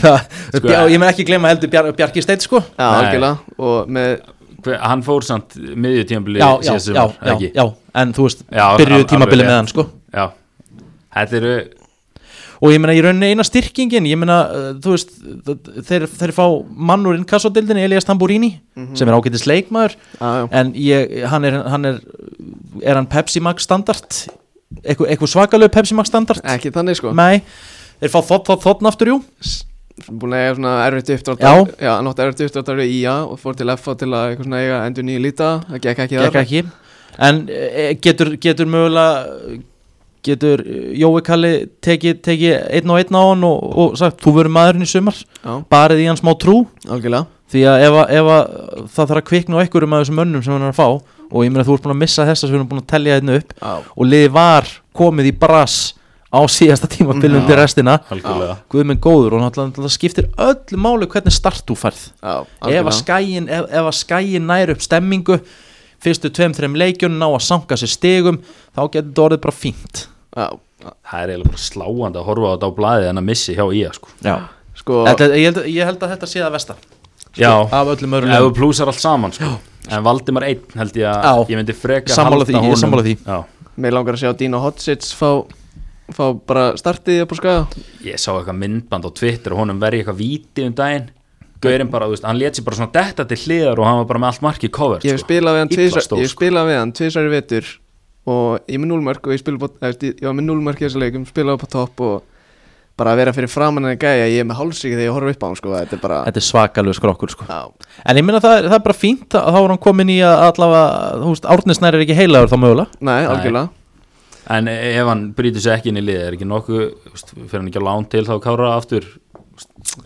Það, Sko, Bjar, ég með ekki gleyma heldur Bjar, Bjarki Steit sko. Já, algjörlega. Og með Hver, hann fór samt miðju tímabili já, já, já, já, en þú veist byrjuðu tímabili með hann sko. Já, þetta eru og ég meina í rauninni eina styrkingin ég meina, uh, þú veist þeir, þeir fá mann úr inkassodildinni Elias Tamburini, sem er ágætis leikmaður já, en ég, hann er hann er, er hann Pepsi Max standard? Eitthvað, eitthvað svakalegu Pepsi Max standard? Ekki þannig sko. Nei, þeir fá þótt, þótt, þótt aftur jú. Búin að eiga svona erfitt uppdráttar Já. Já, hann átti erfitt uppdráttar við IA og fór til FA til að eitthvað svona eiga endur nýju líta Það gekk ekki gekk ekki. En e, getur, getur mögulega getur Jói Kalli tekið teki einn og einn á hann og, og sagt þú verður maðurinn í sumar. Já, barið í hann smá trú. Algjörlega. Því að ef, að- ef að það þarf að kvikna á einhverjum af þessum mönnum sem hann er að fá og ég meina þú ert búin að missa þessa sem við erum búin að telja hérna upp Já, og liði var komið í brass á síðasta tímabillum Já. til restina. Algjörlega. Guð minn góður og náttúrulega það skiptir öllu máli hvernig start þú færð já, ef að skæin að skæin nær upp stemmingu fyrstu tveim, þreim leikjunum ná að sanka sér stigum þá getur þetta orðið bara fínt Já, það er eiginlega bara sláandi að horfa á þetta á blaði en að missi hjá IA sko. Já. sko Þetta, ég, held, ég held að þetta sé það versta já, af öllum öðrum ef þú plúsar allt saman sko. en Valdimar einn held ég að ég myndi freka Sammála því, ég sammála því. já. Mér langar að sjá Dino Hotsits fá, fá bara startið upp á skaga ég sá eitthvað myndband á Twitter og honum verið eitthvað víti um daginn Gaurinn bara, þú veist, hann let sér bara svona detta til hliðar og hann var bara með allt markið cover Ég sko. spilað við hann stór, ég sko. spilað við hann tvisar í vetur og ég er með núlmörk og ég spila eða, ég var með núlmörk í þessu leikum spilað upp á topp og bara að vera fyrir framann en gæja ég er með hálsíki þegar ég horf upp á hann sko þetta er bara Þetta er svakalegu skrokkur sko. Já, En ég minna það, er- það er bara fínt að þá er hann komin í að allavega, þú veist, Árnisnær er ekki heilagur þá mögulega nei, algjörlega en ef hann brýtur sér ekki inn í liðið er ekki nokkuð, fyrir hann ekki á lán til þá kára aftur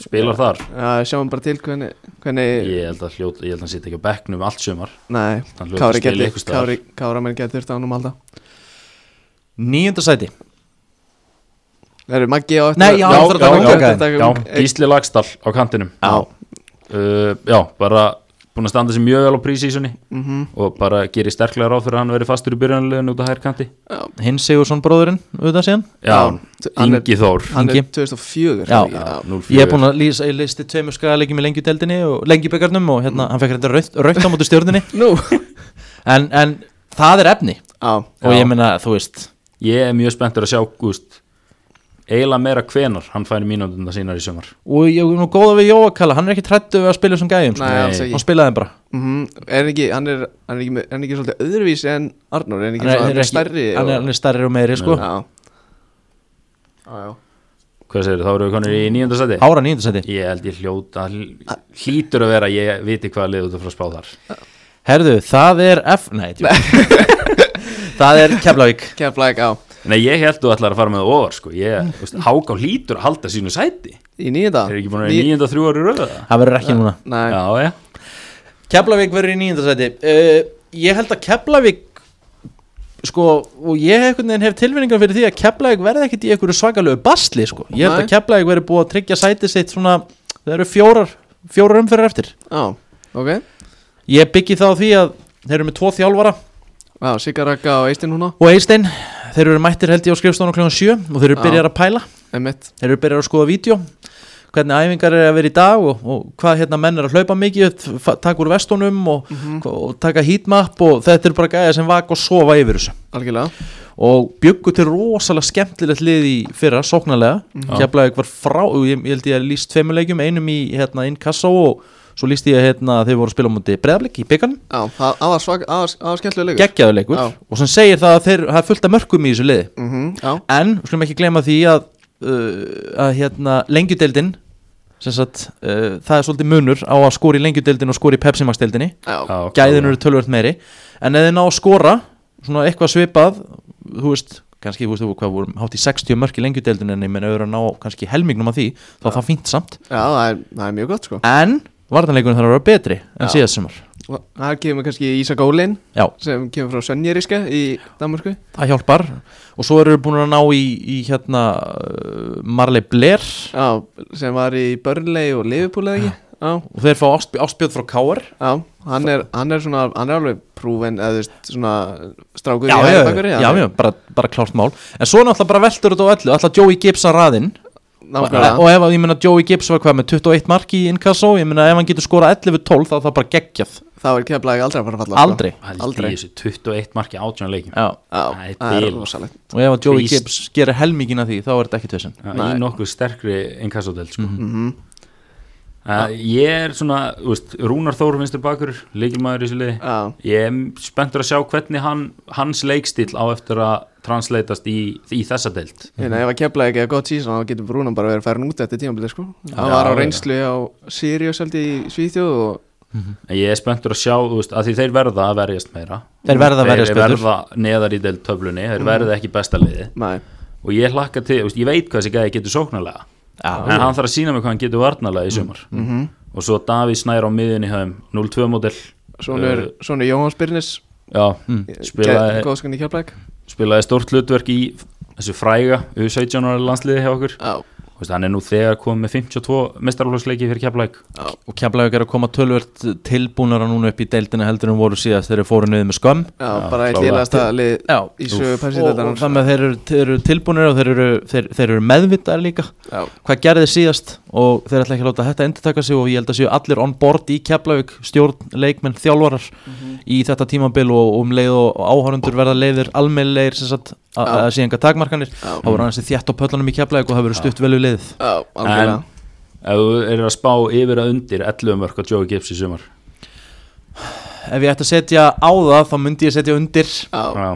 spilar þar. Já, sjáum bara til hvernig, hvernig ég held að hljóta, ég held að hann sitt ekki á bekknum allt sumar. Nei, staðar. Kári, Kára menn geti þurft á hann um halda. Níunda sæti. Það eru Maggi á eftir Nei, já, já, eftir að taka já, já, Gísli Lagstall á kantinum. Já, uh, já, bara búin að standa sér mjög vel á prísísunni mhm, og bara gerir sterklega ráð fyrir að hann verið fastur í byrjanlegin út á hær kanti. Já. Hinn Sigursson bróðurinn, auðvitað síðan? Já, Ingi Þór. Hann er Ingi. 2004 Já. já. 04. Ég er búin að lýsa, ég listi tveimur skagalegjum í lengjudeldinni og lengjubikarnum og hérna, hann fekk þetta rautt, rautt á móti stjórninni Nú. En, en það er efni. Já, og Já. ég meina, þú veist. Ég er mjög spenntur að sjá gúst, eiginlega meira hvenar hann færi mínútunda sínar í sumar. Og ég er nú góða við Jóa Kalla, hann er ekki trættu við að spila sem gæjum, sko. Hann spilaði bara. Mhm, Er ekki, hann er, hann er ekki, hann er ekki svolítið öðruvísi en Arnór, er hann ekki hann er, er ekki, stærri hann er, hann er stærri og meiri sko. Já. Já, já. Hvað segir þá eru við konur í nýjunda seti ára nýjunda seti ég held ég hljóta hl- hlýtur að vera ég viti hvaða lið út að fara að spá þar. Herðu, það er F, nei, það er Keflavík. Keflæk, já Nei, ég held þú ætlar að fara með það ofar sko. ég, þú veist, Háká hlýtur að halda sínu sæti. Í nýjönda er ekki búin að vera í nýjunda þrjú ári röða það verður ekki núna. Nei, já, já, Keflavík verður í nýjunda seti uh, ég held að Keflavík sko, og ég hef tilfinningar fyrir því að Keflavík verði ekkit í einhverju svakalegu basli sko. ég held að Keflavík verði búið að tryggja sæti sitt svona, það eru fjórar fjórar umferðar eftir. Já, ok. Ég byggi það á því að þeir eru með tvo þjálfara. Já, Sigaraka og Eistein þeir eru mættir held ég á skrifstofan klukkan 7 og þeir eru byrjar að pæla. Emmett þeir eru byrjar að skoða vídeo. Hvernig æfingar er að vera í dag og, og hvað hérna menn er að hlaupa mikið taka úr vestunum og, Mhm. og taka heatmap og þetta er bara gæja sem vaka og sofa yfir þessu. Algjörlega. Og byggu til rosalega skemmtilegt lið í fyrra, sóknarlega. Frá, og ég, ég held ég að líst tveimuleikjum, einum í hérna inn Kassá og svo líst ég að hérna, þeir voru að spila á múti breðablik í byggarnum, Já, það var skemmtilega leikur. Geggjaður leikur. Já. og sem segir það að þeir, er fullt af mörkum í þessu liði. Mhm, Já, en, við skulum ekki gleyma því að, uh, að hérna, lengjudeldin sem sagt, uh, það er svolítið munur á að skora í lengjudeldin og skora í Pepsi Max deldinni já, já gæðin eru tölvöld meiri. En ef þið ná að skora svona eitthvað svipað þú veist, kannski, þú veist, þú hvað vorum hátt í 60 mörk í lengjudeldin en ég menn auðvitað að ná kannski helmingnum af því, þá er það fínt samt. Já það, er, það er mjög gott sko. En vartanleikunum þarf að vera betri en síðast sumar. Og Það kemur kannski Ísak Ólin já, sem kemur frá Sönjeriska í Danmarku það hjálpar. Og svo eru við búin að ná í, í hérna uh, Marley Blair. Já, sem var í Burnley og Liverpool eða ekki? Já, og þeir fá áspj áspjöð frá Káar já, hann er, hann er svona, hann er alveg prúven eða svona strákur já, já, já, bara, bara klárt mál. En svo náttúrulega bara veltur þetta á öllu. Alltaf Joey Gibbs að raðinn nákvæmlega. Og ef að, ég meina Joey Gibbs var hvað með 21 marki í inkasso, ég meina ef hann getur skorað 11-12 þá er það bara geggjað, þá er keflaði aldrei að fara að falla sko. aldrei. Aldrei. í þessu 21 marki átján leikjum. Já, Það er það er rosalegt. Og ef að Joey. Gibbs gerir helmingin af því þá er þetta ekki Nei. í nokkuð sterkri inkassodel sko. Mhm. Uh, ég er svona þú veist, Rúnar Þór vinstur bakur leikilmaður í þessu liði. Já, ég er spenntur að sjá hvernig hann, hans leikstíl á eftir að translatast í, í þessa deild. Ég ef að keflaði ekki að gott síðan þá getur Brúnan bara verið færin út eftir tímabilið sko. Hann var á reynslu á Sirius held í Svíþjóð og en ég er spenntur að sjá þú veist, að því þeir verða að verjast meira. Þeir verða að verjast þeir betur. verða neðar í deild töflunni þeir verða ekki besta liði. Nei, og ég hlakka til, veist, ég veit hvað þessi gæði getur sóknarlega en hann þarf að sína mig hvað hann getur varnarlega í sumar. Mhm. Og svo Davíð Snær á miðunni höfum 0-2 model Svonur, svonur Jóhanns Byrnis já, spilaði, Góðskan í keflaði spilaði stórt hlutverk í þessu fræga U17 ára landsliði hjá okkur. Já, hann er nú þegar komið með 52 mestarflóksleiki fyrir keflæk og Keflavík er að koma tölvert tilbúnara núna upp í deildina heldur en voru síðast þeir eru fóru niður með skömm. Já, Já, bara eitt lið Já, í sögu og, og þannig að þeir eru, þeir eru tilbúinir og þeir eru, þeir, þeir eru meðvitaðar líka. Já, hvað gerði síðast? Og þeir ætla ekki að láta þetta endur taka sig og ég held að séu allir on board í Keflavík stjórn, leikmenn, þjálfarar í þetta tímabil og um leið og áhörundur verða leiðir almennleir sem sagt að Já. að takmarkanir Já. Keflavík og við já, algjörlega ef þú eru að spá yfir að undir 11 mörg á Joey Gibbs í sumar? Ef ég ætti að setja á það þá myndi ég setja undir. Já, já,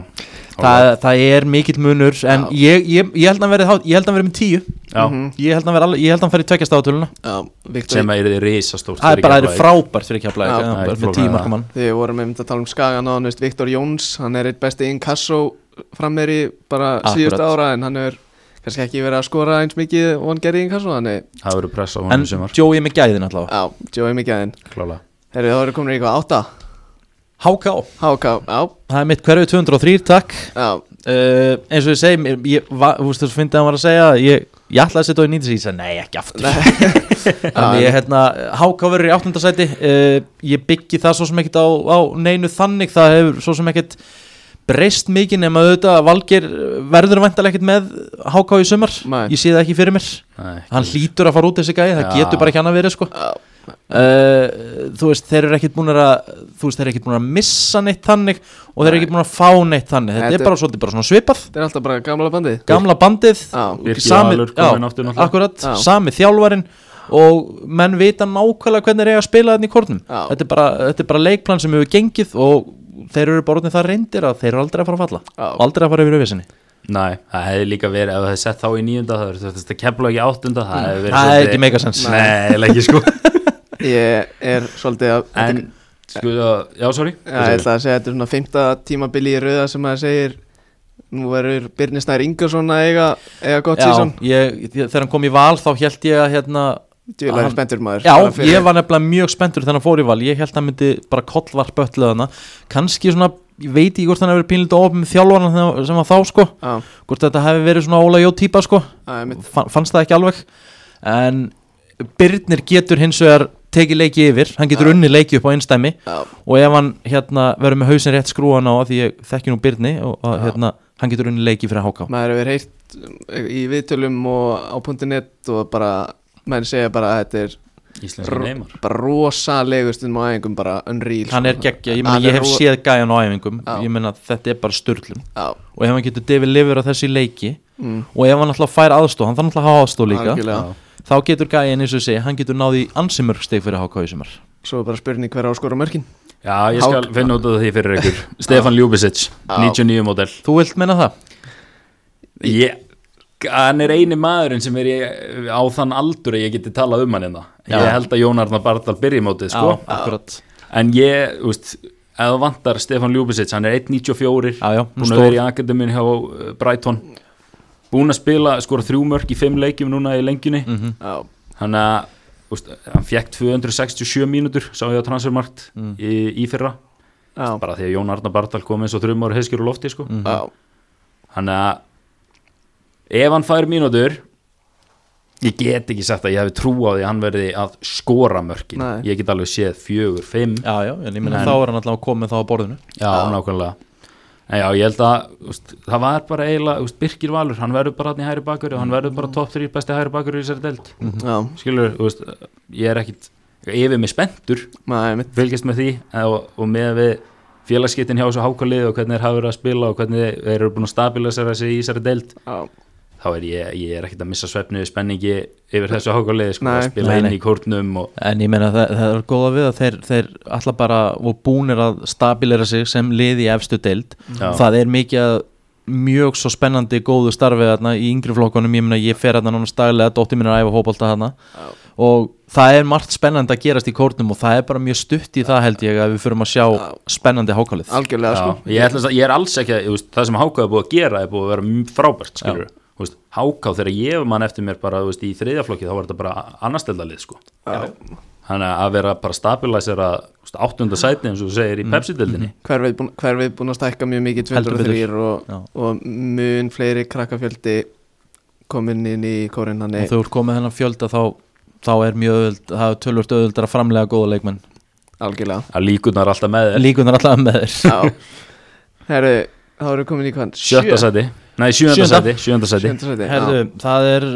það, það er mikill munur en ég, ég, ég held að hann verið há- ég held að hann verið með tíu. Já. Mhm. ég held að hann verið alveg- ég held að hann færi tveggjast átöluna já, Viktor sem að er þið risastórt það er bara það er frábært fyrir Já, Keflavík það er með flóknara tíu en markamann Þið vorum einmitt að tala um skagan á hann, veist, Viktor Jóns, hann er eitt besti inkasso frammeri bara Akkurat. síðustu ára en hann er kannski ekki verið að skora eins mikið og hann gerði inkasso, þannig, það verður press á en honum í sumar. Joey með gæðin allavega. Já, Joey mikið aðeins klála Herri, þá eru komin í eitthvað átta. HK, HK, já, það er mitt hverju 203 takk. Já, uh, eins og ég segi mér- ég, va, þú veist þú finnst að hann var að segja ég, ég ætlaði að setja á í nýtis ég sagði nei ekki aftur. Þannig ég hérna HK verður í áttundasæti uh, ég byggi það svo sem ekkert á, á neinu þannig. Það hefur svo sem ekkert breyst mikið nema auðvitað að Valgeir verður væntalega ekkert með HK í sumar. Nei. ég sé það ekki fyrir mér. Nei, hann hlýtur að fara út þessi gæði, það Já. getur bara ekki hann að vera sko. Já, uh, þú veist, þeir eru ekkert búin að þú veist, þeir eru ekkert búin að missa neitt þannig og þeir eru ekkert búin að fá neitt þannig. Þetta Þetta er bara svolítið bara svona svipað. þetta er alltaf bara gamla bandið. Gamla bandið sami- já, akkurat, Já. sami þjálfarin og menn vita nákvæmlega hvernig þeir eiga að spila þetta í kornum Já. þetta er, bara, þetta er bara leikplan sem hefur gengið og þeir eru bara orðin það reyndir að þeir eru aldrei að fara að falla. Og aldrei að fara yfir auðvisinni Nei, það hefði líka verið ef það hefði sett þá í nýjunda það er þetta kemla ekki áttunda það hefði verið það er svolítið- ekki megasens Nei, ekki sko. Ég er svolítið að En, sko, já, sorry. Já, ég ætla að segja að þetta er svona fymta tímabili í rauða sem maður segir Nú verður Birnir Snær Ingersson að eiga, eiga gott ég- þegar hann kom í val þá held ég að hérna, Djúlega spenntur maður. Já, ég var nefnilega mjög spenntur þegar hann fór í val. Ég held að hann myndi bara kollvarp öllu þarna. Kanski svona, ég veit ekki hvort hann hefur verið pínlítið ofn með þjálfarna þegar- sem var þá sko. Já, Hvort þetta hefði verið svona Óla Jó típa sko. Mitt Fann, Fannst það ekki alveg. En Birnir getur hins vegar tekið leiki yfir. Hann getur Já. unni leiki upp á einstæmi Já, Og ef hann hérna verður með hausin rétt skrúan á Því ég þekki nú Birni og að, hérna, hann getur unni leiki fyrir HK maður hefur heyrt um, í viðtölum og á .net og bara menn segja bara að þetta er Íslenski neymar. bara rosalegur stundum á æfingum bara unreal Hann sko. er geggja, ég, meina, Hann ég er hef ro- séð gæjan á æfingum. Já. Ég meina þetta er bara störlum Já, og ef hann getur David Liver á þessi leiki mm, og ef hann alltaf fær aðstóð, hann þarf alltaf að hafa aðstóð líka algjörlega. þá getur gæin eins og ég segi, hann getur náði ansi mörg steg fyrir HK í sumar. Svo er bara spurning hver á að skora mörkin. Já, ég skal Hák- finna út af því fyrir ykkur. Stefan Ljúbisic, Já. 99 model Þú vilt menna það? Ég, hann er eini maðurinn sem er í, á þann aldur að ég geti talað um hann hérna. Ég held að Jón Arnar Bardal byrji mótið sko. En ég, þú veist, ef það vantar Stefan Ljúbisic, hann er 1.94 Já, já, Búin að vera í akademin hjá uh, Brighton. Búin að spila, skora þrjú mörg í fimm leikjum núna í lengjunni. Mm Já, Hann að, hann fekk 267 mínútur, sá ég á transfermarkt Mm. í, í fyrra. Já, Bara því að Jón Arnar Bardal kom eins og þrjum ára heiskir úr lofti sko. Mhm. já, Hann að ef hann fær mínútur ég get ekki sagt að ég hefði trú á því að hann verði að skora mörkin. Nei. ég get alveg séð fjögur, fimm. Já, já, en ég En- þá er hann alltaf komið þá á borðinu. Já, nákvæmlega. En já, ég held að úst, það var bara eiginlega, úst, Birkir Valur hann verður bara hann í hæri bakur og hann verður bara topp 3 besti hæri bakur í þessari delt Já, skilur, úst, ég er ekkit yfir mig spenntur, maður mitt fylgjast með því og, og með við félagsskiptin hjá þessu hákalið og hvernig þeir hafa verið að spila og hvernig þeir eru búin að stabilisera sig í þessari delt Já, þá er ég, ég er ekkit að missa svefni spenningi yfir þessu hákalið sko, að spila Nei, inn nei. í kórnum og En ég meina það, það er góða við að þeir, þeir alltaf bara og búnir að stabilera sig sem lið í efstu deild Já. það er mikið að mjög svo spennandi góðu starfið þarna í yngri flokkunum ég meina ég fer þarna núna staglega dóttir mín er að æfa hópolta þarna Já. og það er margt spennandi að gerast í kórnum og það er bara mjög stutt í það held ég að við förum að sjá Já. spennandi hákalið algjörlega sko ég, ætla, ég er alls ekki það sem Háká er búið að gera er búið að vera frábært skilur veist, Háká þegar ég mann eftir mér bara veist, í þriðjaflokki þá var þetta bara annarsteldalið sko. Já. þannig að vera bara stabilisera áttunda sæti eins og þú segir í hver við, búin, hver við búin að stækka mjög mikið Heldur 203 betur. og, Já. og mun fleiri krakkafjöldi komin inn í kórin og þú ert komið þennan fjölda þá, þá er mjög öðvöld, það er tölvört öðvöldar að framlega góða leikmenn. Algjörlega. Að líkunar alltaf með þér. Líkunar alltaf með þér. Þá erum við komin í hvað? sjötta sæti, nei sjönda Sjöunda. sæti sjönda sæti, Sjönda sæti, Herðu, það er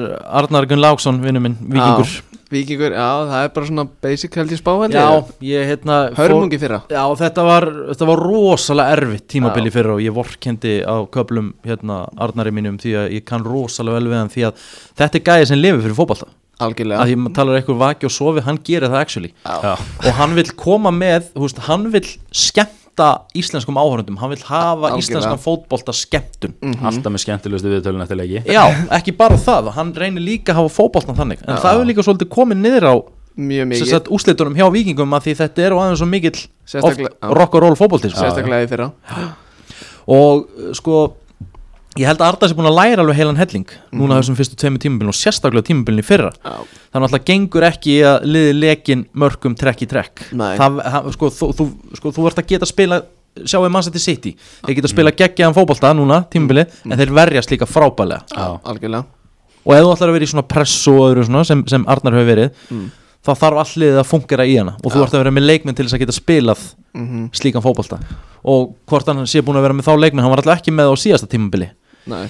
Arnar Gunn Láksson, vinnu minn, vikingur já Víkingur, já, það er bara svona basic held ég spá held Já, ég ég hérna Hörmungi fyrra. Já, þetta var, þetta var rosalega erfitt tímabili fyrra og ég vorkendi á köplum hérna Arnari mínum því að ég kann rosalega vel við hann því að þetta er gæði sem lifir fyrir fótbolta. Algjörlega. Að því maður talar eitthvað vaki og sofi, hann gerir það actually. Já. og hann vil koma með, þú veist, hann vil skemmta íslenskum áhörundum hann vil hafa Algjörlega. íslenskan fótbolta skemmtun alltaf með skemmtilegustu viðtölun eftir leiki. Já, ekki bara það, hann reynir líka að hafa fótboltan þannig, en Já. það hefur líka svolítið komið niður á úslitunum hjá vikingum að því þetta er á aðeins svo mikill rock and roll fótbolti sko. Sérstaklega í fyrra. Og sko ég held að Arda sé búin að læra alveg heilan helling núna þessum fyrstu tveimur tímabilin og sérstaklega tímabilin í fyrra. Já, þannig að það gengur ekki að liði lekin mörgum trekk í trekk. Það, það, sko, þú, þú, sko, þú ert að geta að spila sjáu Man City. City þeir geta að spila geggjaðan fótbolta núna tímabili en þeir verjast líka frábælega algjörlega. Og ef þú ætlar að vera í svona pressu og öðru svona sem, sem Arnar hefur verið Mm. þá þarf allir að fungera í hana. Og þú Já. ert að vera með leikmenn til þess að geta spilað mm slíkan fótbolta. Og hvort hann sé búin að vera með þá leikmenn hann var alltaf ekki með á síðasta tímabili Nei,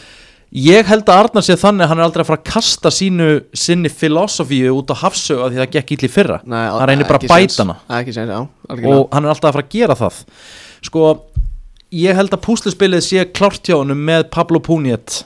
ég held að Arnar sé þannig að hann er aldrei að fara að kasta sínu sinni filosofíu út á hafsögu af því það gekk illa í fyrra. Nei hann reynir bara að bæta hana. Og hann er alltaf að fara að gera það. Sko ég held að púsluspilið sé honum með Pablo Puniet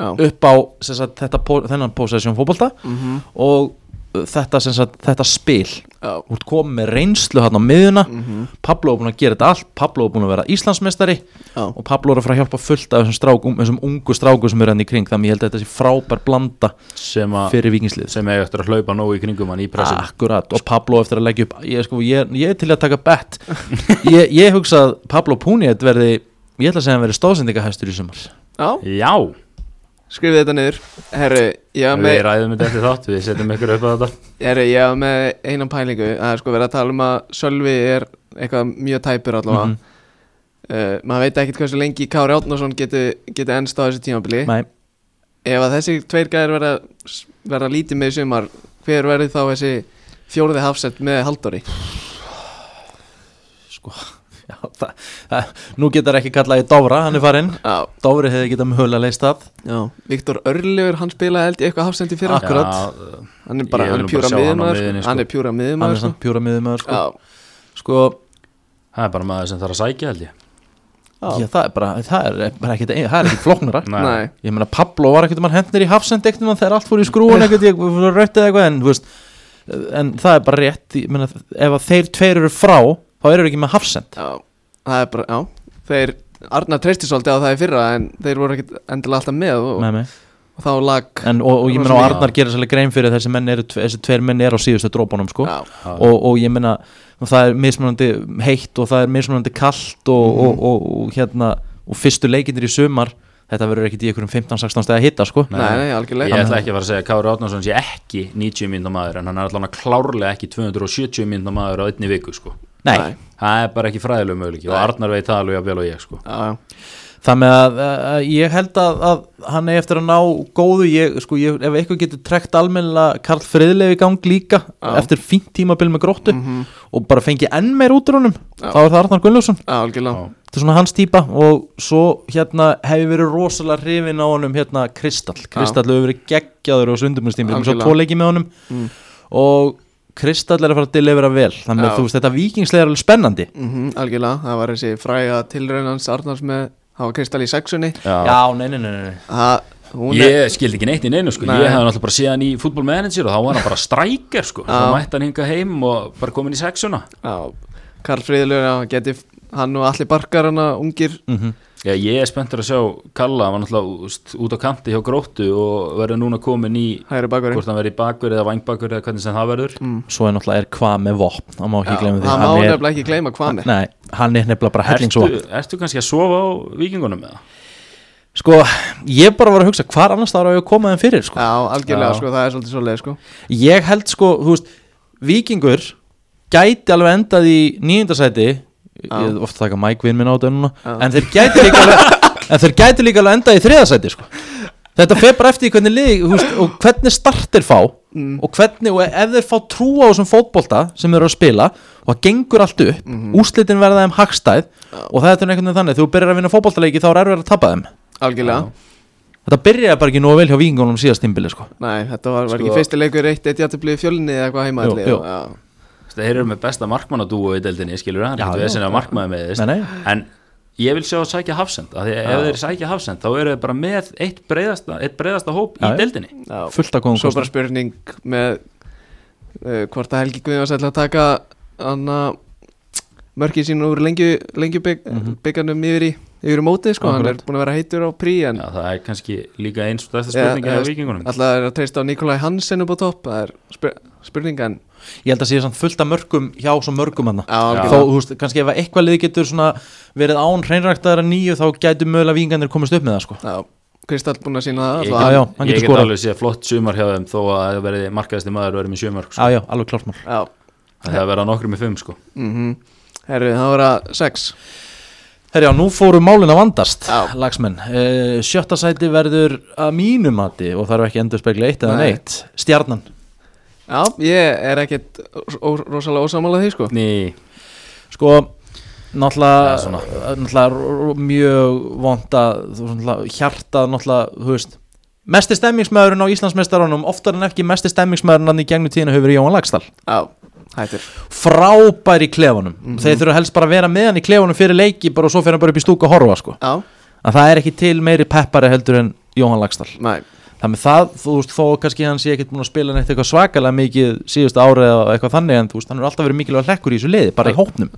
upp á sagt, þetta, þennan possession fótbolta. Mhm, og uh, þetta, sem sagt, þetta spil. Já, þú ert komið með reynslu hann á miðuna mhm, Pablo er búin að gera þetta allt. Pablo er búin að vera Íslandsmeistari. Já. Og Pablo er að fara að hjálpa fullt af þessum, strákum, þessum ungu strákum sem eru hann í kring. Þannig ég held að þetta sé frábær blanda sem, a, fyrir vikingslið sem eiga eftir að hlaupa nógu í kringum hann í pressinu Akkurat, og Pablo eftir að leggja upp ég, sko, ég, ég er til að taka bett ég, ég hugsa að Pablo Puniet verði ég ætla að segja að hann verði stóðsendingahæstur í sumar. Já, já, skrifið þetta niður. Herru, við ræðum þetta eftir þátt við setjum ykkur upp á þetta. Herru, ég var með einan pælingu. Er sko verið að tala um að Sölvi er eitthvað mjög tæpur allavega. Mhm. uh, Maður veit ekkert hversu lengi Kári Átnason geti, geti ennst á þessu tímabili. Nei, Ef að þessi tveir gæðir verða, verða lítið með sumar Hver verði þá þessi fjóruði hafsett með Halldóri? sko já, það, það, Nú getur ekki kallað í Dóra, hann er farinn Já, Dóri hefði getað mögulega leist það já Viktor Örlegur, hann spilaði held ég eitthvað hafsend í fyrra Akkurat. Já, Hann er bara, hann er pjúra miðjunni, sko. sko. Hann er pjúra er sko. miðumöður sko. Já, sko, það er bara maður sem þarf að sækja held ég já, það er bara það er bara ekkit, það er ekkit flóknara Nei, Ég meina Pablo var ekkert um hann hendur í hafsend ekkert þegar allt fór í skrúin ekkert ég röttið eitthvað en, veist, en það er bara rétt ég meina, ef að þeir tveir eru frá þá eru ekki með hafsend já Það er bara, já Þeir, Arnar treysti svolítið á það í fyrra En þeir voru ekkit endilega alltaf með Og, með mig og þá lag en, og, og ég meina og. Arnar gerir svolítið grein fyrir þessi, menn eru, þessi tveir menn eru á síðustu drópunum sko. Já, og, og ég meina það er mismunandi heitt og það er mismunandi kallt og, Mhm. og, og, og hérna og fyrstu leikindir í sumar þetta verður ekkit í einhverjum 15-16 steg að hitta sko. nei, nei, algjörlega Ég ætla ekki að fara að segja að Kári Átnarsson sé ekki 90 mínúna maður en hann er allan klárlega ekki 270 mínúna maður á einni viku sko. Nei, Nei. það er bara ekki fræðilega möguleiki og. Arnar veit það alveg að vel og ég sko. Já, já Þannig að uh, ég held að, að hann er eftir að ná góðu ég, sko, ég, ef eitthvað getur trekt almennilega Karl Friðleif í gang líka Já. eftir fínt tímabil með gróttu Mhm. og bara fengi enn meir út úr honum Já. þá er það Arnar Gunnlaugsson Já, algjörlega Já. þetta er svona hans típa og svo hérna hef ég verið rosalega hrifin á honum hérna Kristall, Kristall hefur verið geggjaður á sundumstími, við svo Algjörlega. tvo leiki með honum Mm. og Kristall er að fara að delivera vel þannig að þú veist þetta vikingslega er alveg spennandi. Mhm, Algjörlega, það var þessi fræga tilraunans Arnars með, það var Kristall í sexunni. Já. Já, nei, nei, nei, nei. Það, hún er Ég skildi ekki neitt í neinu sko, Nei. ég hefði náttúrulega bara séð hann í fútbolmanager og þá var hann bara strækjar sko, þá mætti hann hinga heim og bara komin í sexuna. Já, Karl Friðlur, já, geti hann og allir barkar hana ungir Mm Já, ég er spenntur að sjá Kalla, hann var náttúrulega út á kanti hjá gróttu og verður núna komin í hvort hann verður í bakverð eða vangbakur eða hvernig sem það verður mm. svo er náttúrulega er hvað með vopn það má ekki Já, glemja því það má hann er, nefnilega ekki gleyma hvað með nei, hann er nefnilega bara hellingsvopn ertu kannski að sofa á vikingunum með það? sko, ég bara var að hugsa hvar annars það er að koma þeim fyrir sko. Já, algjörlega, Já. sko, það er svolítið svoleið, sko ég held sko, þú veist vikingur gæti alveg endað í nýjundasæti ég er ofta taka Mike Vinn minn á þetta núna. En þeir gæti líka en þeir gæti líka alveg endað í þriðasæti sko. þetta fer bara eftir hvernig lið veist, og hvernig startir fá Mm. og hvernig, og ef þeir fá trú á þessum fótbolta sem þeir eru að spila og það gengur allt upp, Mhm. úslitin verða þeim hagstæð og það er einhvern veginn þannig, þú byrjar að vinna fótboltaleiki þá er erfið að tapa þeim. Algjörlega, þetta byrjaði bara ekki nógu vel hjá vikingunum síðast tímbili sko. nei, þetta var, var Sko- ekki fyrsti leikur eitt eitt játtublið fjölni eða eitthvað heima Þeir eru með besta markmannadúu í deildinni, skilur það, hann er já. ekki að markmanni með þess en ég vil sjá að sækja Hafsend af því að ef þeir sækja Hafsend þá eru þeir bara með eitt breyðasta, eitt breyðasta hóp Já, í deildinni. Já. fullt af góðum Svo bara spurning með uh, hvort að Helgi Guðjóns ætla að taka anna mörkin sín úr lengju, lengju bygg, Mhm. yfir í yfir í mótið sko, hann er búin að vera heitur á prí en Já, það er kannski líka eins stærsta spurninga hjá vikingunum alltaf er að treysta á Nikolai Hansen upp á topp? Það er spyr, spurning en ég held að sé samt fullt af mörgum hjá svo mörgum hann já, Já. þó, algjörlega. þú veist, kannski ef að eitthvað lið getur svona verið án hreinræktaðara nýju þá gætu mögulega vingandir komist upp með það sko. já, Kristall búin að sína það Ég, alltaf Já, já, ég get skorað. alveg séð flott sumar hjá þeim þó að það verði markaðasti maður verði með já, sko. já, alveg klart mál já, það verða nokkru með fimm sko. mhm herru, það var að sex Herjá, nú fóru málin að vandast Já. lagsmenn, uh, sjötta sæti verður að mínu mati og það eru ekki endur spekla eitt eða Nei. neitt, stjarnan já, ég er ekkit ó- rosalega ósamála því sko. Ný, sko, náttúrulega, náttúrulega mjög vond að þú veist, náttúrulega, hjartað náttúrulega, þú veist mesti stemmingsmaðurinn á Íslandsmeistarunum oftar en ekki mesti stemmingsmaðurinn hann í gegnum tíðinu hefur verið Jóhann Lagstall já, hættur frábær í klefanum. Mhm. þeir þurfa helst bara að vera með hann í klefanum fyrir leiki bara og svo fyrir hann bara upp í stúku að horfa sko. já, að það er ekki til meiri peppari heldur en Jóhann Lagstall næ, með það, þú veist, þó kannski hann sé ekkert búin að spila neitt eitthvað svakalega mikið síðustu árið eða eitthvað þannig en þú veist, hann er alltaf verið mikilvæg hlekkur í þessu liði, bara í hópnum.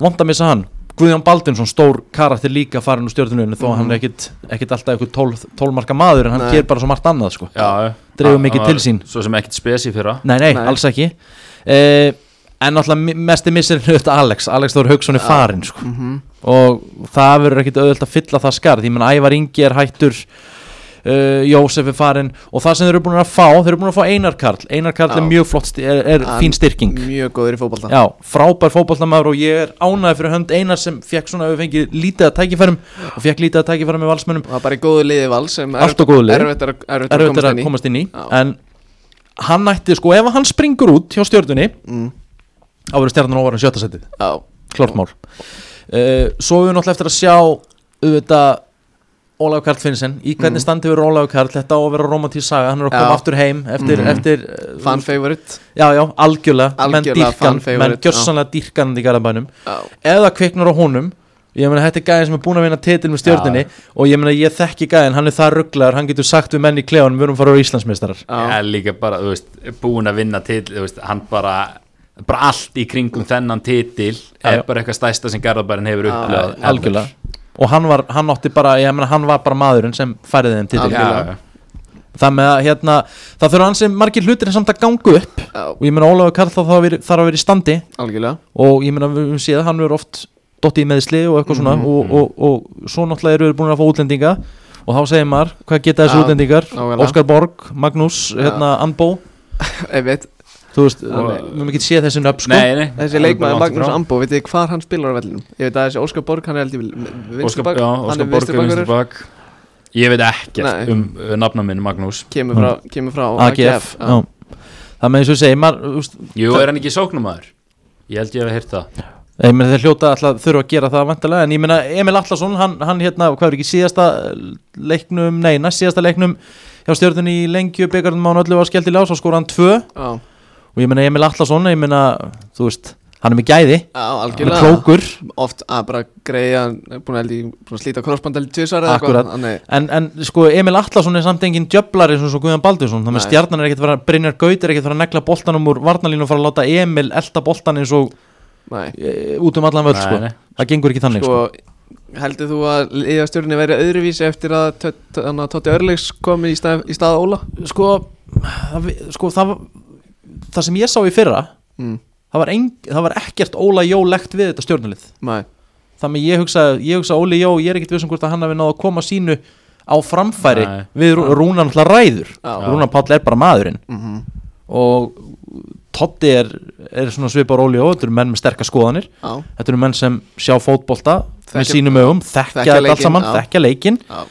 vond að missa hann, Guðjón Baldinsson stór karakter líka farin úr stjórnuninu þó að hann er ekkit, ekkit alltaf eitthvað tól, tólmarka maður en hann ger bara svo margt annað sko. hann mikið til sín. Svo sem ekkit spesi fyrra. Nei, nei, Nei. alls ekki. Eh, en náttúrulega mesti missir þetta Alex, Alex Þór Hauksson er farin sko. mhm. Og það verður ekkit auðvöld að fylla það skarð. Því menn Ævar Ingi er hættur uh, Jósef er farin og það sem þeir eru búin að fá, þeir eru búin að fá Einar Karl. Einar Karl Já. er mjög flott, er, er fín styrking. mjög góður í fótbolta. Já, frábær fótballtamaður og ég er ánægð fyrir hönd Einar sem fekk svona við fengið lítið að tækifærum og fekk lítið að tækifærum með valsmönnum. Og það er bara í góðu liði val sem Allt og góðu liði. erfitt er að, erfitt að erfitt komast inn í. en hann ætti sko, ef hann springur út hjá stjórnunni mm, þá verður stjarnan óvaran sjötta setið. Já, klart mál. Uh, svo við náttúrulega eftir að sjá auðvitað Ólaf Karl Finnsen í hvernig Mhm. standi verður Ólaf Karl? Þetta á að vera romantísk saga, hann er að koma Já. aftur heim eftir, Mhm. eftir uh, fan favorite. Já, já, algjörlega, menn dýrkan menn gjörsanlega dýrkan í ef það kviknar á honum. Ég meina þetta er gæðin sem er búin að vinna titil með stjórninni og ég meina ég þekki gæðin, hann er það rugglegar hann getur sagt við menn í klefanum, við erum fara á Íslandsmeistarar. Já, ég er líka bara, þú veist, búin að vinna til þú veist, hann bara bara allt í kringum þennan titil er já. bara eitthvað stæsta sem Garðabærin hefur Já, upplegað algjörlega og hann var, hann átti bara, ég meina hann var bara maðurinn sem færði þeim titil Algjörlega. það með að hérna, það þurfa sem margir hlutir samt að ganga upp. Já, og ég meina Ólafur Karl þá þarf að vera- í standi. Algjörlega. Og ég meina við að hann er oft dottið í meðsli og eitthvað svona. Mhm. og, og, og svo náttúrulega eru við búin að fá útlendinga. Og þá segir maður, hvað geta þessi Já, útlendingar. Óskar Borg, Magnús, hérna Anbó þú veist, við höfum ekki séð þessi nöfn sko. Nei, nei Þessi langt Magnús. Ambo, veit þið hvað hann spilar á vellinum? Ég veit að þessi Óskar Borg, hann er Óskar, bak já, Hann Óskar er Borg er bak Ég veit ekkert Nei. um uh, nafna minn Magnús kemur frá, kemur frá AGF já. það með ég segi maður, þú veist, Jú, er hann ekki sóknumæður? Ég held ég hef heyrt það ég meina þeir hljóta alltaf þurfa að gera það vantilega en ég meina Emil Allarsson hann, hann hérna, hvað er ekki síðasta leiknum, nei, næst síðasta leiknum hjá stjórnunni í lengju byggarnum án öllu var skellt í lás og skora hann tvö Já, og ég meina Emil Allarsson, ég meina þú veist, hann er með gæði já hann er klókur Oft að bara greiða, búin að held í búin að slíta í tvisar eða. Þannig, En, en sko Emil Allarsson er samt engin djöflari eins og Guðan Baldursson þannig að stjarnan er ekkert að fara Brynjar Gaut er ekkert að fara að negla boltanum úr varnalínu og fara að láta Emil elda boltan eins og nei e, út um allan völd sko. Það gengur ekki þannig sko. Sko, heldur þú að liðastjórnir verið öðruvísi eftir að að Totti Örleiks komi í stað, í stað Óla? sko, það, sko það, það sem ég sá í fyrra Mm, það var, það var ekkert Óla Jó legt við þetta stjórnulið nei, þannig ég hugsa, ég hugsa Óli Jó ég er ekkert vissum hvort að hann hafi náð að koma sínu á framfæri Nei. við Rú- Rúnar náttúrulega ræður. Já. Rúnar Páll er bara maðurinn. Mhm, og Totti er, er svona svipar Óli Jó þetta eru menn með sterkar skoðanir. Já, þetta eru menn sem sjá fótbolta með Þekkja- sínum ögum, þekkja þekkja þetta allt saman, já. þekkja leikinn. Já,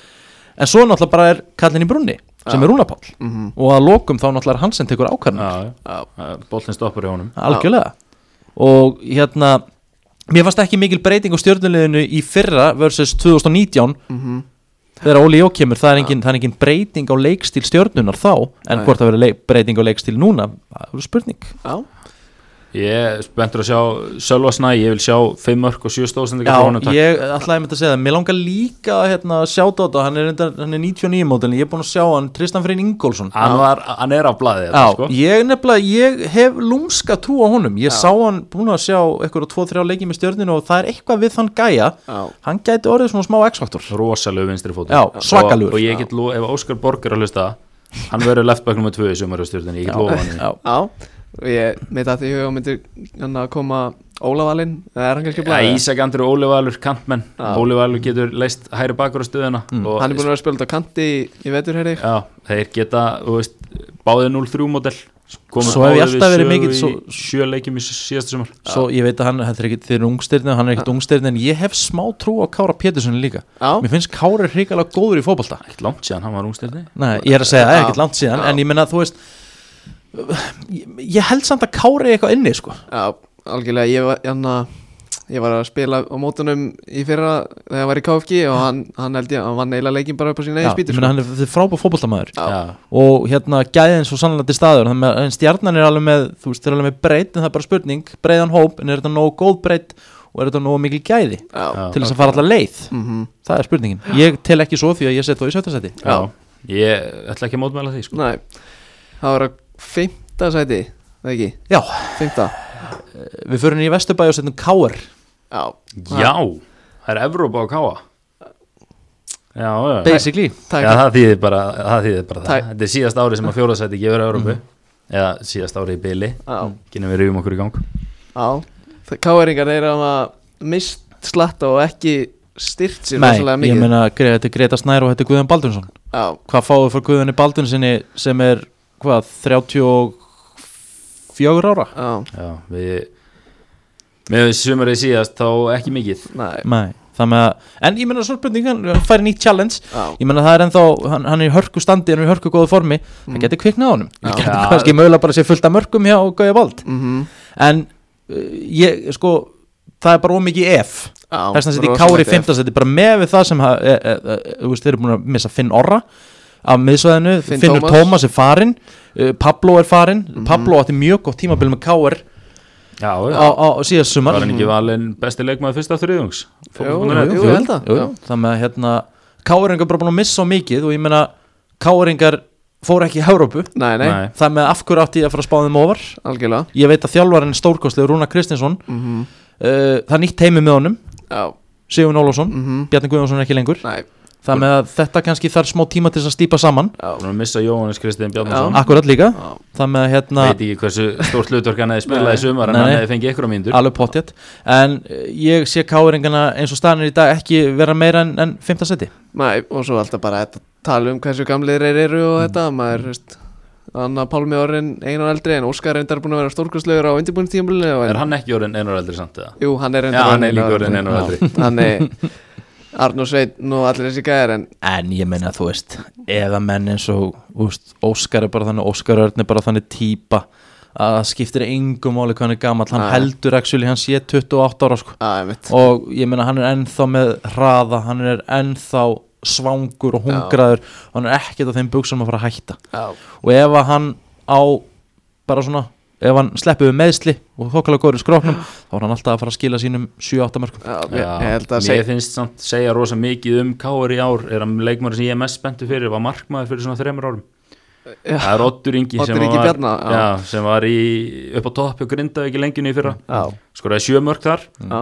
en svo náttúrulega bara er kallin í brunni sem er Rúnar Páll. Mhm, og að lokum þá náttúrulega er hann sem tekur ákvarðan Bóltinn stoppur í honum. Algjörlega. Og hérna mér fannst ekki mikil breyting á stjórnuleginu í fyrra versus 2019 mhm, þegar Óli Jó kemur, það er engin, það er engin breyting á leikstíl stjórnunar þá en Nei. hvort það verður breyting á leikstíl núna það er spurning. Já, Ég spenntur að sjá Sölva Snæ, ég vil sjá 5 mörg og 7 stóðsendingar frá honum Já, ég ætlaði með þetta að segja það. Mér langar líka að hérna, sjá þetta hann er, hann er 99 mótilin, ég er búin að sjá hann Tristan Freyr Ingólfsson. Hann, var, hann er á blaði Já, þetta, sko. ég nefnilega, ég hef lúmska trú á honum. Ég Já. sá hann, búin að sjá eitthvað tvo, þrjá leiki með stjörninu og það er eitthvað við þann gæja. Já, Hann gæti orðið svona smá X-faktor. Rosalegu vinstri fótur Já, svakalegur. og, og ég get lú, ef Óskar Borg er að hlusta hann verður leftback nummer 2 í sumarastjórnum ég get lofa hann Já, já og ég með þetta í huga myndir hann að koma Ólavalinn eða er hann kannski Já, blæði? Ísak Andri Óli Valur, kantmenn. Já. Óli Valur getur leist hæri bakur á stöðuna Mm. og hann er búin að vera að spila út á kanti í, í vetur heyri já, þeir geta veist, báðið 0-3 model komið Svo hef ég alltaf verið mikill í svo- sjö leikjum í síðasta sumar. Svo ég veit að hann, þetta er ekki, þeir eru ungstyrni hann er ekkert ungstyrni en ég hef smá trú á Kára Pétursson líka. Já, Mér finnst Kára hrikalega góður í fótbolta. Ekkert langt síðan, hann var ungstilni Nei, ég er að segja, það er ekkert langt síðan Já. En ég menna, þú veist ég, held samt að Kári er eitthvað inni, sko. Já, algjörlega. Ég var, hann að ég var að spila á mótunum í fyrra þegar ég var í KFG og hann, hann held ég að hann vann eiginlega leikin bara upp á sín eigin spýtur meina, hann er, er Já. Já. Og hérna, gæðin svo sannlega til staður en stjarnan er alveg með, þú veist, þeir eru alveg með breytt En það er bara spurning, breiðan hóp En er þetta nógu góð breytt og er þetta nógu mikil gæði já. Til þess að fara allar leið? Mhm, Það er spurningin. Ég tel ekki svo því að ég set þá í sjöttasæti Já. ég ætla ekki að mótmæla því sko. það var að fymta sæti það ekki, Já, fymta við förum í Vesturbæ og setjum Káar já, já, það er Evrópa á Káa já, já, Basically. Það já það þýðir bara, það þýðir bara það. Þetta er síðast ári sem að fjóðarsæti gefur Evrópu. Eða síðast ári í byli já, kynum við rifum okkur í gang. Já. Káeringar er að mist slatta og ekki styrt sér Nei, rosalega ég mikið meina, Gre- þetta er Greta Snær og þetta er Guðan Baldursson já, Hvað fáum við fyrir Guðanni Baldurssoni sem er, hvað, 34 ára? já, já, við með sumarið síðast þá ekki mikið. Nei, með að En ég meina, svo spurning, hann færi nýtt challenge. Já, Ég meina, það er ennþá, hann, hann er í hörku standi Hann er í hörku góðu formi, Mm. það getur kviknað á honum. Já. Það getur kannski mögulega bara sé fullt af mörgum hjá Gauja Bald mhm, En, uh, ég, sko Það er bara ómikið ef. Þess að þetta í rosalegt Kári ef. 15 Þetta er bara með við það sem e, e, e, Þú veist, þeir eru búin að missa Finn Orra Af miðsvæðinu, Finn Finnur Tómas. Er farin uh, Pablo er farin Mhm. Pablo átti mjög gott tímabil með Káar já, já. á, á síðast sumar. Var hann ekki valinn besti leikmaður fyrsta þriðungs Jú, jú, held það, jú, já. það með að hérna Káringar bara búin að missa mikið og ég meina Káringar fóru ekki í Európu nei, nei, Nei. það með af hverju átti ég að fara að spáða þeim ofar algjörlega. Ég veit að þjálfarinn er stórkostlega Rúna Kristinsson mhm, uh, það nýtt heimi með honum. Já, Sigur Ólafsson, mhm, Bjarni Guðjónsson er ekki lengur. Næ, það með að þetta kannski þarf smá tíma til að stýpa saman. Já, Búin að missa Jóhannes Kristiðin Bjarnason. Akkurat líka. Já, það með að hérna veit ekki hversu stórt hlutverk hann hefði spilað Nei. í sumar en Nei, hann nei. hefði fengið ykkur á mínútur. Alveg pottjett en uh, ég sé Káringana eins og staðanir í dag ekki vera meira en, en 5. seti. Næ, og svo alltaf bara þetta tala um hversu gamlir þeir eru og þetta, maður, veist Þannig að Pálmi orðin einu og eldri en Óskar reyndar búin að vera stórkostlegur á undirbúinstímulinu Er hann ekki orðin einar eldri samt eða? Jú, hann er Já, reyndar hann er líka orðin einar eldri. Þannig Arnur Sveit, nú allir þessi gæðir en En ég meina þú veist Ef að menn eins og úst, Óskar er bara þannig Óskar Örn er bara þannig típa að það skiptir engum máli hvað hann er gamall hann Nei. heldur actually hann sé 28 ára sko. einmitt. og ég meina hann er ennþá með hraða hann er ennþá svangur og hungraður og hann er ekkert á þeim buksum að fara að hætta Já, og ef hann á bara svona ef hann sleppið við meðsli og þokkalega góður skróknum þá er hann alltaf að fara að skila sínum 7-8 mörgum já, ég, Já, ég að finnst samt segja rosa mikið um Káur í ár. Er að leikmaður sem ég er mest spenntu fyrir var markmaður fyrir svona þreymur árum. Já. það er Oddur Ingi Oddur sem, Ingi var, Bjarna, já. já, sem var í, upp á topp og grindaði ekki lengjunni í fyrra. Já, skoraði sjö mörg þar. Já,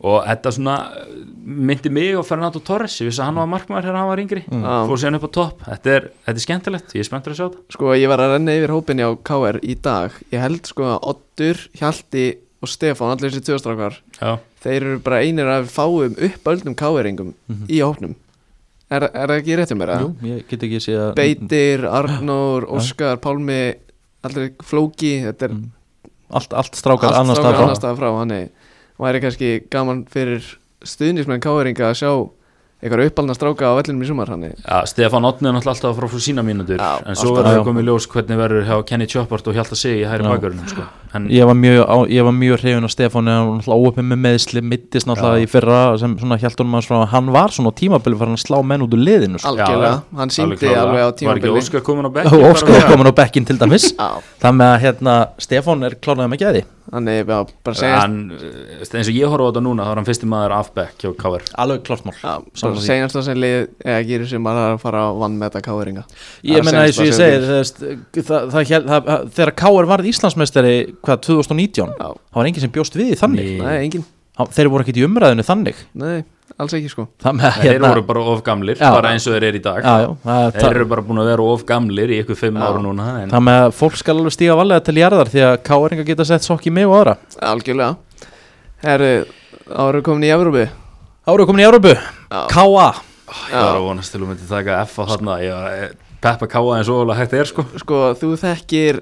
og þetta svona uh, myndi mig og Fernando Torres ég vissi að hann var markmaður þegar hann var yngri. Já. fór síðan upp á topp. Þetta er, þetta er skemmtilegt, ég er spenntur að sjá þetta. Sko ég var að renna yfir hópinni á KR í dag. Ég held sko að Oddur, Hjalti og Stefán, allir þessi tjóðstrákar já, Þeir eru bara einir af fáum uppöldum KR-ingum í hópnum. Er, er það ekki rétt um mér? Jú, ég get ekki sé að Beitir, Arnór, Óskar, Pálmi Allir flóki Þetta er allt, allt strákar allt annars strákar staðar frá. annars staðar frá Þannig væri kannski gaman fyrir stuðnismenn KR-inga að sjá eitthvað uppalna stráka á vellinum í sumar Þannig já Stefán Otni er náttúrulega alltaf að fara frá sína mínútur Já, en svo verður það komið í ljós hvernig verður hjá Kenny Choppart og Hjalta Sig í hæri Já. bakverðunum sko. en ég var mjög, á, ég var mjög hrifin af Stefán en hann náttúrulega óöpinn með meðsli mittist náttúrulega Já. í fyrra sem svona hjæltunum hans frá hann var svona á tímabili fyrir hann að slá menn út úr liðinu sko. algjörlega, hann síndi alveg á var ekki tímabili Óskar komin á bekk og Óskar var komin á bekkin til dæmis. Það með að hérna er þannig bara segja hann, eh, eins og ég horfa á þetta núna þá er hann fyrsti maður af bekk hjá KR alveg klárt mál Sammála bara því. segjast það sem lið eða gerir sem er að fara að vann með þetta káeringa ég menna eins og ég segi þegar K.R. varð Íslandsmeistari hvað 2019 Já, það var enginn sem bjóst við þannig Nei. nei, engin, Hann- þeir voru ekkert í umræðinu þannig nei, alls ekki sko það þeir voru bara of gamlir, Já. bara eins og þeir eru í dag já, já, þeir eru bara búin að vera of gamlir í ykkur fimm Já. ára núna en það með að fólk skal alveg stíga valega til jarðar því að K.R. geta sett sokk í mig og aðra Algjörlega ára komin í Evrópu Árið komin í Európu. K.A. ég var að vonast til að myndi taka F á þarna. Ég var að peppa káa eins og alveg hægt er sko. Sko, þú þekkir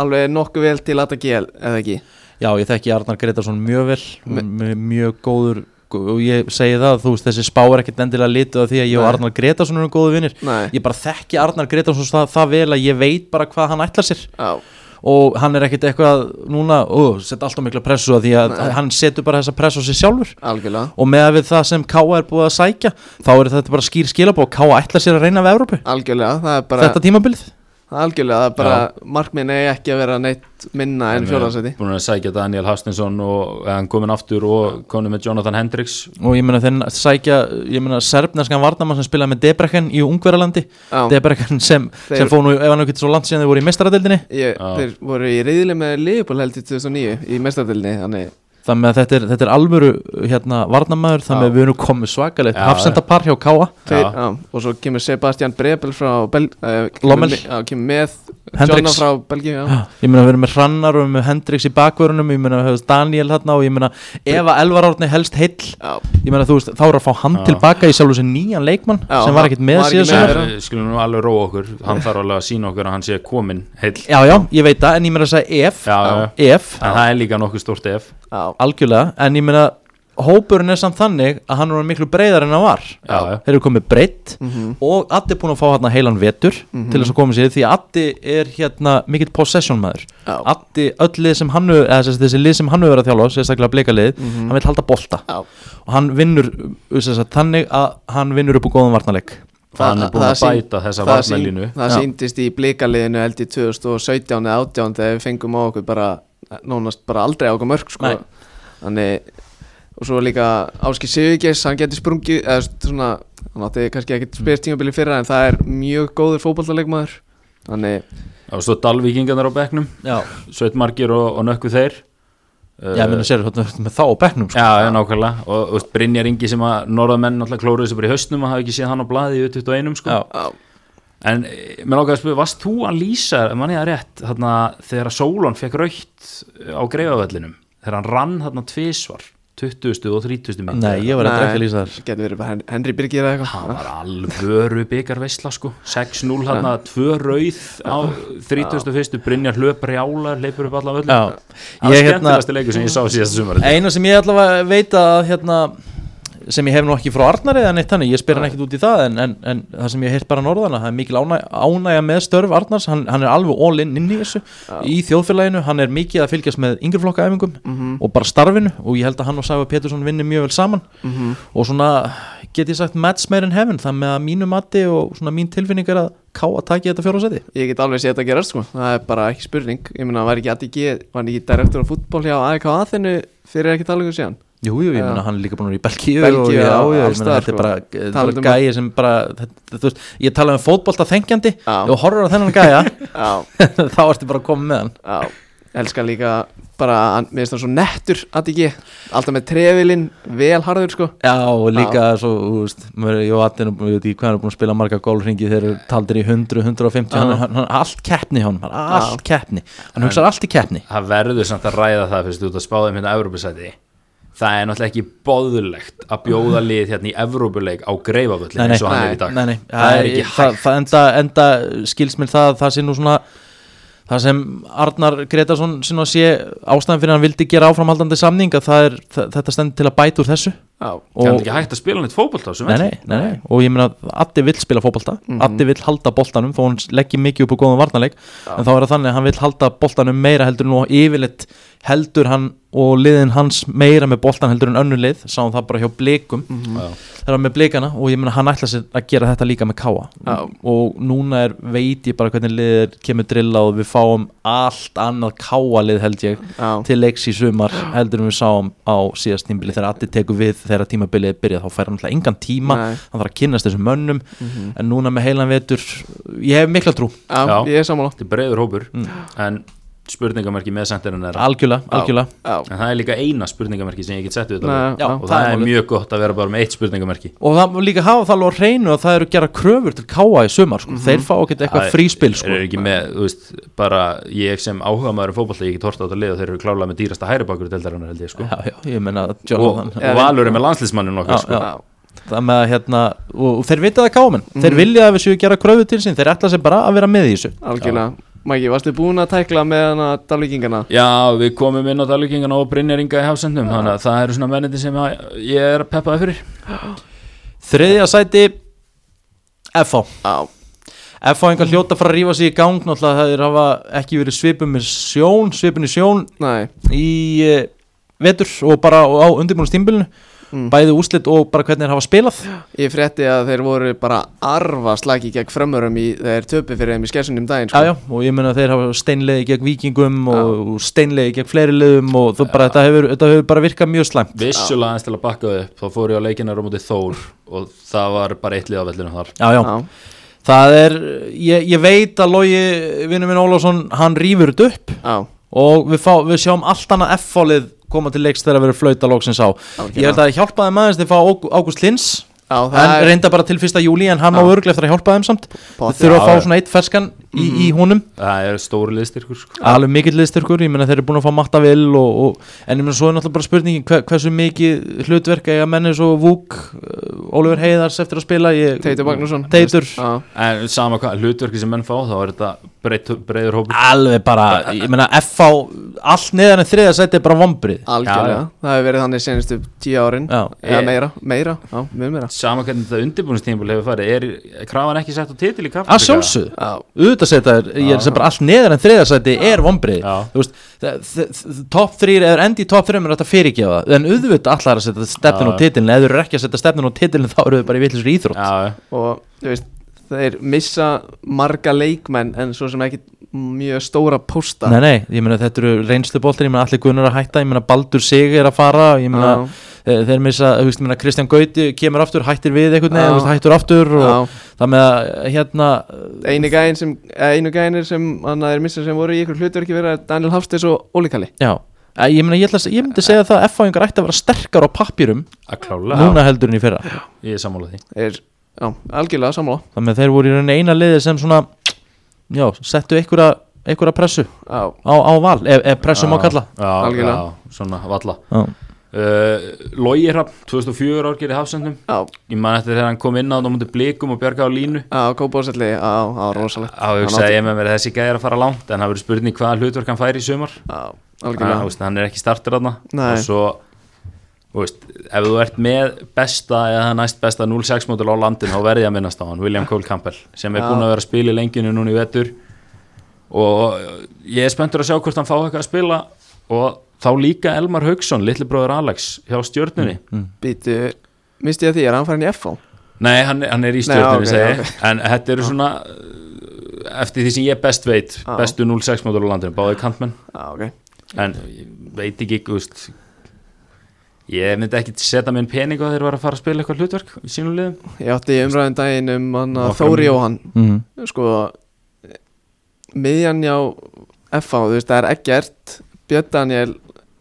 alveg nokkuð vel til Ata GL, eða ekki? Já, ég þekki Arnar Gretarsson mjög vel m- mjög góður og ég segi það, þú veist, þessi spá er ekkert endilega litið af því að ég og Nei. Arnar Gretarsson erum góðu vinnir ég bara þekki Arnar Gretarsson það, það vel að ég veit bara hvað hann ætlar sér. Já, og hann er ekkert eitthvað núna, ó, setja alltaf mikla pressu að því að Nei. hann setur bara þessa pressu á sig sjálfur algjörlega og með að við það sem K.A. er búið að sækja þá er þetta bara skýr skilabók K.A. ætlar sér að reyna við bara þetta tímabilið Algjörlega, það er bara Markminn er ekki að vera neitt minna en fjórðarsæti búin að sækja Daniel Hafstinsson og eða hann komin aftur og komin með Jonathan Hendricks. Og ég meina þeir sækja ég meina serbneskan varnamann sem spilaði með Debrechen í Ungverjalandi. Já, Debrechen sem, Þeir- sem fóð nú ef hann ekki svo langt síðan þeir voru í Já. þeir voru í reyðileg með Liverpool held í 2009 í mestardilni Þannig, þannig að þetta er, þetta er alvöru hérna, varnamæður þannig að við erum komið svakalegt hafsendapar hjá Káa þeir, Já. já, og svo kemur Sebastian Brebel frá Bel, uh, Lommel. kemur, með- já, kemur með Hendricks. Jonna frá Belgíu já. ég meina við erum með Hrannar og við erum með Hendrix í bakvörunum ég meina við höfum Daniel hérna og ég meina ef að Elvar Árni helst heill. Já, ég meina þú veist þá er að fá hann Já. tilbaka í sjálf þessi nýjan leikmann Já, sem var ekkert með síðan. Við skulum nú alveg róa okkur. Hann þarf alveg að sína okkur að hann sé komin heill. Já já ég veit það en ég meina að segja ef það algjörlega en ég meina hópurinn er samt þannig að hann er miklu breyðar en hann var. Já, já. þeir eru komið breytt mhm, og Addi er búin að fá hérna heilan vetur til þess að koma sér því að Addi er hérna mikill possession maður. Já, Addi, öll lið sem hann hefur- eða sem sagt, þessi lið sem hann hefur verið að þjálfa sérstaklega bleikalið, Mhm. hann vil halda bolta. Já. og hann vinnur sem sagt, þannig að hann vinnur upp á góðan varnarleik. Hann er búin það að sýn- bæta þessa það sín- varnalínu það síndist í blíkaliðinu held í 2017 eða 18 þegar við fengum á okkur bara nánast bara aldrei á okkur mörg sko. Þannig og svo líka Áski Sigurgeis hann getur sprungið eða svona, hann átti kannski ekkert spyrst tímabili fyrra en það er mjög góður fótballaleikmaður þannig, og svo Dalvíkingarnir á bekknum já, Sveitmarkir og, og nökku þeir já, minna sér hérna, með þá á bekknum sko. Já, já, nákvæmlega og, og Brynjar Ingi sem að norðamenn alltaf klóruðu þessu bara í hausnum að hafa ekki séð hann á blaði í 21 sko. Já. já, en eh, mér langaði að spyrja, varst þú að lýsa manni það rétt, þarna þegar að Sólon fekk raukt á greifavellinum þegar hann rann þarna tvisvar 20. og 30. mynd Nei, ég var eitthvað ekki að lýsa þar Getur verið bara Hen- Henry Birgir eða hann eitthvað var alvöru byggar veistla sko 6-0 hann að tvö rauð á 31. Brynjar hlöp rjálar leipur upp Já, það var ég hérna skemmtilegasti leikur sem ég sá síðasta sumar Eina sem ég allavega veit að hérna sem ég hef nú ekki frá Arnari eða neitt þannig, ég spyr hann ekkit út í það en, en, en það sem ég heyrt bara norðana, það er mikil ánægja, ánægja með störf Arnars, hann, hann er alveg all in inn í þessu, í þjóðfélaginu hann er mikið að fylgjast með yngreflokkaæfingum Mhm. og bara starfinu og ég held að hann og Sæfa Pétursson vinni mjög vel saman. Mhm. og svona, get ég sagt match made in heaven, það með að mínu mati og svona mín tilfinning er að ká að taki þetta fjóra seti Ég get alveg séð þetta gerast sko. Það er bara ekki spurning. Ég meina, var ekki hann ekki Fyrir ekki talingu síðan Jú, jú, ég Já. meina hann er líka búin að vera í Belgíu og já, já, já, ég þetta er sko. bara, þetta er Talandi bara um gæi sem bara, þetta, þú veist, ég tala um fótbolta þengjandi Já. og horfur á þennan gæja Já, þá ertu bara að koma með hann. Já Elskar líka bara hann- Mér finnst það svo nettur ADG Alltaf með trefilinn Vel harður sko. Já, og líka svo, þú veist, ég og Attin, ég veit ekki hvað hann er búin að spila marga gólringi þeir eru taldir í 100, 150 hann, Já. hann, hann, allt keppni hjá hann, allt keppni. Hann hugsar allt í keppni. Það verður samt að ræða það fyrst það er náttúrulega ekki boðlegt að bjóða lið hérna í Evrópuleik á nei. eins og hann er í dag. nei, nei, það er ekki hægt. það enda, enda skils mér það, það sé nú svona það sem Arnar Gretarsson sé ástæðan fyrir að hann vildi gera áframhaldandi samning að er, þetta stendur til að bæta úr þessu það er ekki hægt að spila neitt þessum nei, nei, nei, nei, og ég meina að Addi vill spila fótbolta, Mhm. Addi vill halda boltanum þó hann leggji mikið upp á góðan varnarleik. En þá er það þannig að hann vill halda boltanum meira heldur nú og yfirleitt heldur hann og liðin hans meira með boltan heldur en önnur lið, sáum það bara hjá blikum. Já. þegar með blikana og ég meina hann ætla sér að gera þetta líka með káa Já. og núna er, veit ég bara hvernig liðir kemur drilla og við fáum allt annað káa lið held ég já, til leiks í sumar heldur en við sáum á síðast tímabili þegar allir tekur við þegar tímabilið byrja þá fær hann alltaf engan tíma Nei. hann þarf að kynnast þessum mönnum Mhm. en núna með heilan vetur ég hef mikla trú, já, Já. ég er sammála þetta er breiður hópur Mm. en spurningamerki með sendirinn er algjörlega, Já. algjörlega. Já, en það er líka eina spurningamerki sem ég get sett við þetta Nei, Já, já, og það það, er mjög gott að vera bara með eitt spurningamerki. Og það líka hafa það alveg á hreinu að það eru gera kröfur til káa í sumar sko. þeir fá ekkert eitthvað fríspil sko. ekki með, veist, bara ég sem áhuga maður um fótbolta, ég get horta á þetta lið og þeir eru klálega með dýrasta hæri bakur deildarinnar held ég sko. Já, já, ég meina og, og Já, Valur er með landslismannin Já, okkar sko. já. já, það með að hérna og, þeir vita það kámen, Mhm. þeir vilja að við séu að gera kröfu til sín, þeir ætla sér bara að vera með í þessu. Algjörlega Mæki, varstu búin að tækla með dalvíkingana? Já, við komum inn á dalvíkingana og Brynjaringa í hafsendum þannig að það eru svona menniti sem að ég er peppaði fyrir. Þriðja sæti FH Já, FH engar hljóta fara að rífa sig í gang náttúrulega það er hafa ekki verið svipum með sjón, svipun í sjón nei. í uh, vetur og bara á undirbúinustímbilinu Mm. bæði úslit og bara hvernig þeir hafa spilað. Ég frétti að þeir voru bara arfa slagi gegn frömmurum í þeir töpu fyrir þeim í skersunum daginn sko. Já, já, og ég meina að þeir hafa steinleiði gegn vikingum og steinleiði gegn fleiri liðum og þú bara, þetta hefur, þetta hefur bara virkað mjög slæmt. Vissulega aðeins til að bakka upp þá fór ég á leikinar á móti Þór og það var bara eitt lið á vellinu þar. Já, já, Já, það er, ég, ég veit að Lógi, vinnu minn Ólafsson, hann rýfur þetta upp já, og við, fá, við sjáum allt annað F-fálið koma til leiks þegar að vera flauta lóksins á. Ég held að það hjálpaði maður þegar fá Ágú- Ágúst Lins hann er reynda bara til fyrsta júli en hann á Já. örglega eftir að hjálpa þeim samt. Við þurfum að fá svona eitt ferskan í, í Mhm. honum. Það er stóri liðstyrkur sko. alveg mikill liðstyrkur, ég meina þeir eru búin að fá matta vil og, og, en ég meina svo er náttúrulega bara spurningin hver, hversu mikið hlutverk eiga menni svo Vúk, uh, Ólfur Heiðars eftir að spila ég, Teitur Magnússon. Teitur, Já, En sama hvað, hlutverki sem menn fá þá er þetta breytt, breyður hópur. Alveg bara ég meina FH, allt neðan en þriða seti er bara vombrið algjörlega. Það hefur verið þannig senustu tíu árin. Já. Eða Ég- meira, meira, já, mjög meira. Sama hvernig þetta undirbúinistímpul hefur farið. Er krafan ekki sett á titil í kaffi er, ég er sem bara allt neðan en þriða seti er vombrið þú veist, top 3 eða endi top 3 er þetta fyrirgefa en auðvitað allar að setja stefnin og titilin eða þú eru ekki að setja stefnin og titilin þá eru þau bara í vitlisur íþrótt. Já, og þú veist þeir missa marga leikmenn en svo sem ekki mjög stóra pósta. Nei, nei, ég meina þetta eru reynsluboltir, ég meina allir Gunnar að hætta, ég meina Baldur Sig er að fara, ég meina Já. Þeir, þeir missa, þú veist, meina Kristján Gauti kemur aftur, hættir við einhvern veginn, veist, hættur aftur og Já, það með að, hérna, einu gæðin sem eða einu gæðinir sem hann er missa sem voru í ykkur hlutverki vera Daniel Hafstes og Óli Kalli. Já, Eh, ég meina, ég, ætla, að- ég myndi segja það að F-fáingar ætti að vera sterkar á að klála núna heldur en í fyrra, Ég er sammála því. Er, já, algjörlega sammála. Þannig að þeir voru í eina liði sem svona, já, settu einhverja, einhverja pressu Já, á, á val, ef, ef pressu má Já, kalla. Já, Algjörlega. já, svona valla. Já, uh, Logi Hrapp 2004 ár gerði hafsendum. Já, ég man eftir þegar hann kom inn á það mútið blikum og bjargaði á línu. Já, kópáðsælli, já, já, rosalegt. Á hugsaði ég með mér þessi gæði er að fara langt en það verður spurning hvaða hlutverk hann fær í sumar. Já, hann, algjörlega veist, hann er ekki startur Nei. og svo veist, ef þú ert með besta eða næst besta 06 mótul á landin þá verði að minnast á hann, William Cole Campbell sem er Já. búin að vera að spila í lenginu núna í vetur. Og ég er spenntur að sjá hvort hann fá eitthvað að spila og þá líka Elmar Haugsson, litli bróður Alex hjá stjörnunni Býtu, misti ég að því, er hann farin í FH? Nei, hann, hann er í Nei, stjórnum ok, segi, ok. en þetta eru svona uh, eftir því sem ég best veit Já. bestu 06 mótur á landinu, báði kantmenn Já, ok en veit ekki, veist ég myndi ekki setja minn pening á þeir var að fara að spila eitthvað hlutverk í sínum liðum Ég átti umræðin daginn um hann að Þóri. Jóhann mm. Sko, miðjan já FH, þú veist, það er ekkert Björn Daniel,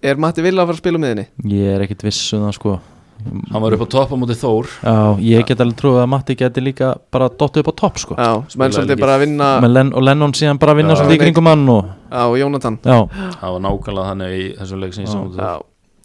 er Matti Villa að fara að spila á miðinni? Ég er ekkit viss um það sko. Hann var upp á topp á móti Þór. Já, ég get alveg trúið að Matti geti líka bara dottið upp á topp sko. Já, sem Spilaði svolítið bara að vinna Með Len og Lennon síðan bara að vinna Já. svolítið í kringum hann og á Jónatan. Já, það var nákvæmlega þannig í þessum leik sem ég sá Já,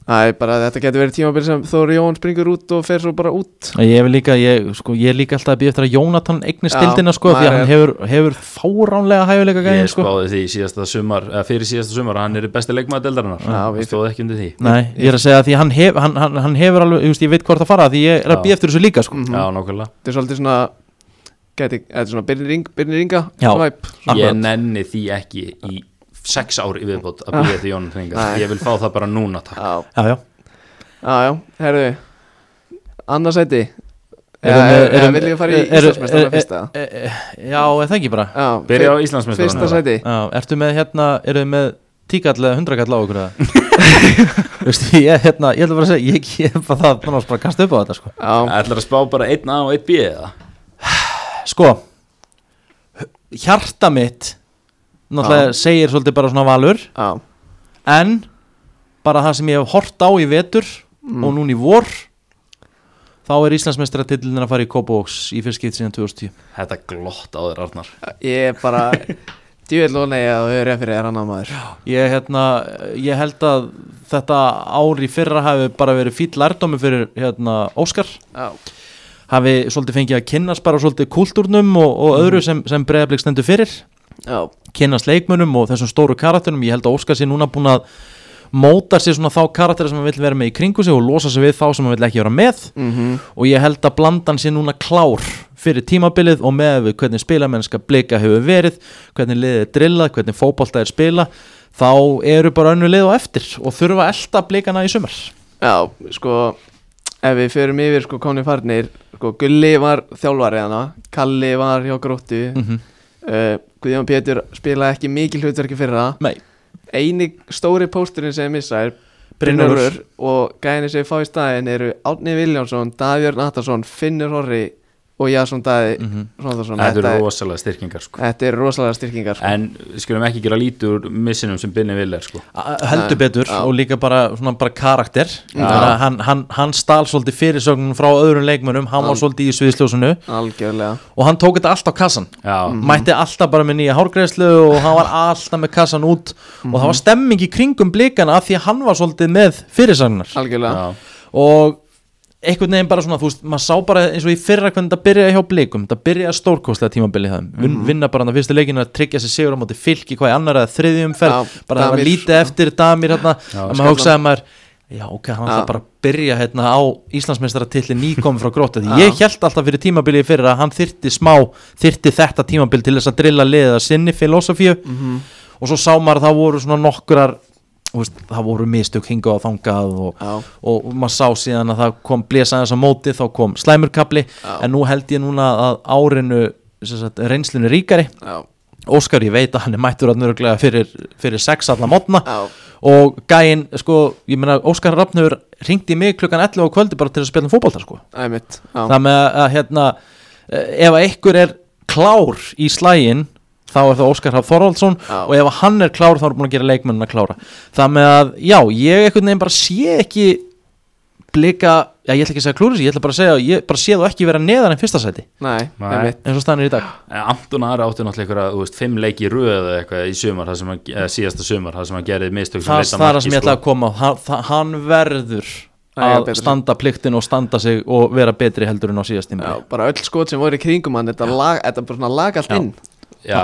það er bara, þetta getur verið tímabil sem Þóri Jóhann springur út og fer svo bara út. Ég vil líka ég, sko, ég er líka alltaf að býja eftir að Jónatan eignir stildina sko því að hann er- hefur, hefur fáránlega hæfuleika gæðin ég sko. spáði því síðasta sumar, eða fyrir síðasta sumar hann er besti leikmaður deildarinnar. Já, það stóð ekki undir því. Nei, ég er að segja að því hann, hef, hann, hann, hann hefur alveg, ég, veist, ég veit hvort að fara því ég er að býja eftir þessu líka sko. Mhm. já, nákvæmlega. Þetta er svolítið svona geti, Þetta er svona Birnir Ringa Já. svæp ég nenni því ekki í sex ár í viðbót að byrja til Jónan Tringa Nei. ég vil fá það bara núna takk. Já, Já, já. Herðu Annarsæti Erum við- viljum við fara í eru- fyrsta? Já, er það ekki bara? Já, byrja á Íslandsmeistarunum Fyrsta sæti. Já, ertu með hérna, eru þið með tíkall eða hundrakall á okkur eða? Veistu, ég, hérna, ég ætla bara að segja, ég, er bara það, þannig að bara kasta upp á þetta, sko. Já, ætlar að spá bara 1 A og 1 B eða? Sko, hjarta mitt, náttúrulega segir svolítið bara svona valur. Já, En, bara það sem ég hef hort á í vetur og núna í vor Þá er Íslandsmeistaratillin að fara í Kópavóks í fyrst skipt síðan 2010 þetta glott á þér Arnar. Ég er bara Djúvill og nei að þau eru fyrir þér annar maður. Ég, hérna, ég held að þetta ár í fyrra hafi bara verið fýll lærdómi fyrir hérna, Óskar. Já, hafi svolítið fengið að kynnast bara svolítið kultúrnum og, og öðru sem, sem breiðablik stendur fyrir já, kynnast leikmunum og þessum stóru karakterum. Ég held að Óskar sé núna búin að móta sér svona þá karaktera sem hann vill vera með í kringu sig og losa sig við þá sem hann vill ekki vera með. Mhm. Og ég held að blandan sé núna klár fyrir tímabilið og með við hvernig spilamennska blika hefur verið hvernig liðið er drillað, hvernig fótbolta er spila þá eru bara önnu lið og eftir og þurfa elda blikana í sumar. Já, sko ef við förum yfir sko konni farnir sko Gulli var þjálfari hana Kalli var hjá Gróttu. Mm -hmm. Uh, Guðjón Pétur spilaði ekki mikil hlutverki fyrir það Nei, eini stóri pósturinn sem missa er. Brynjólfur. Og gæðinni sem fá í staðin eru Árni Viljánsson, Davíörn Atarsson Finnur Horri og Jasson Daði mm -hmm. Hróðarsson þetta þetta, eru er- rosalega styrkingar sko. þetta eru rosalega styrkingar sko. en við skulum ekki gera lítur missinum sem Binni vil er sko. heldur betur og líka bara, svona bara karakter. Hann, hann, hann stál svolítið fyrirsögnum frá öðrum leikmönnum. Hann var svolítið í sviðsljósunu algjörlega. Og hann tók þetta allt á kassan. Já, mætti alltaf bara með nýja hárgreðslu og hann var alltaf með kassan út. Og það var stemming í kringum blikana af því að hann var svolítið með já, og einhvern veginn bara svona, þú veist, maður sá bara eins og í fyrra hvernig þetta byrjaði hjá blikum, þetta byrjaði stórkostlega tímabilið það, Vin, vinna bara hann að fyrstu leikinu að tryggja sér sigur á móti fylki hvað í annar eða þriðjum ferð, Já, bara það var lítið eftir Damir hérna, að maður hugsaði maður já ok, hann ætla bara að byrja hérna á Íslandsmeistaratilli nýkomi frá gróta því ég held alltaf fyrir tímabilið fyrir að hann þyrti smá, þyrti þetta tímabil til þess að drilla liðið að sinni filosofíu. Mhm. og svo sá maður að það voru svona nokkrar veist, það voru mistök hingað og þangað og, Já. og maður sá síðan að það kom þess að móti þá kom slæmurkapli Já. en nú held ég núna að árinu sagt, reynslunni ríkari. Já, Óskar ég veit að hann er mættur að nörglega fyrir, fyrir sex alla mótna. Og gæinn, sko, ég meina Óskar Rafnur ringdi mig klukkan 11 á kvöldi bara til að spila um fótbolta sko. Það með að, að hérna eh, ef að einhver er klár í slægin þá er það Óskar Haf Þorvaldsson Já. og ef að hann er klár þá er búin að gera leikmennin að klára. Það með að, já, ég einhvern veginn bara sé ekki blika já, ég ætla ekki að segja klúris, ég ætla bara að segja ég bara sé þú ekki vera neðan en fyrsta sæti. Nei, Nei. eins og staðan er í dag. Anton Ari átti náttúrulega einhverja, þú veist, fimm leiki í röð eða eitthvað í sumar, það sem hann, eða síðasta sumar, það sem hann gerði mistök sem það, leiddu að það er það sem ég ætla að koma á hann, það- hann verður Að að standa pliktin og standa sig og vera betri heldur en á síðast tíma bara öll skot sem voru í kringum hann Þetta, lag, þetta bara svona lag allt inn Já,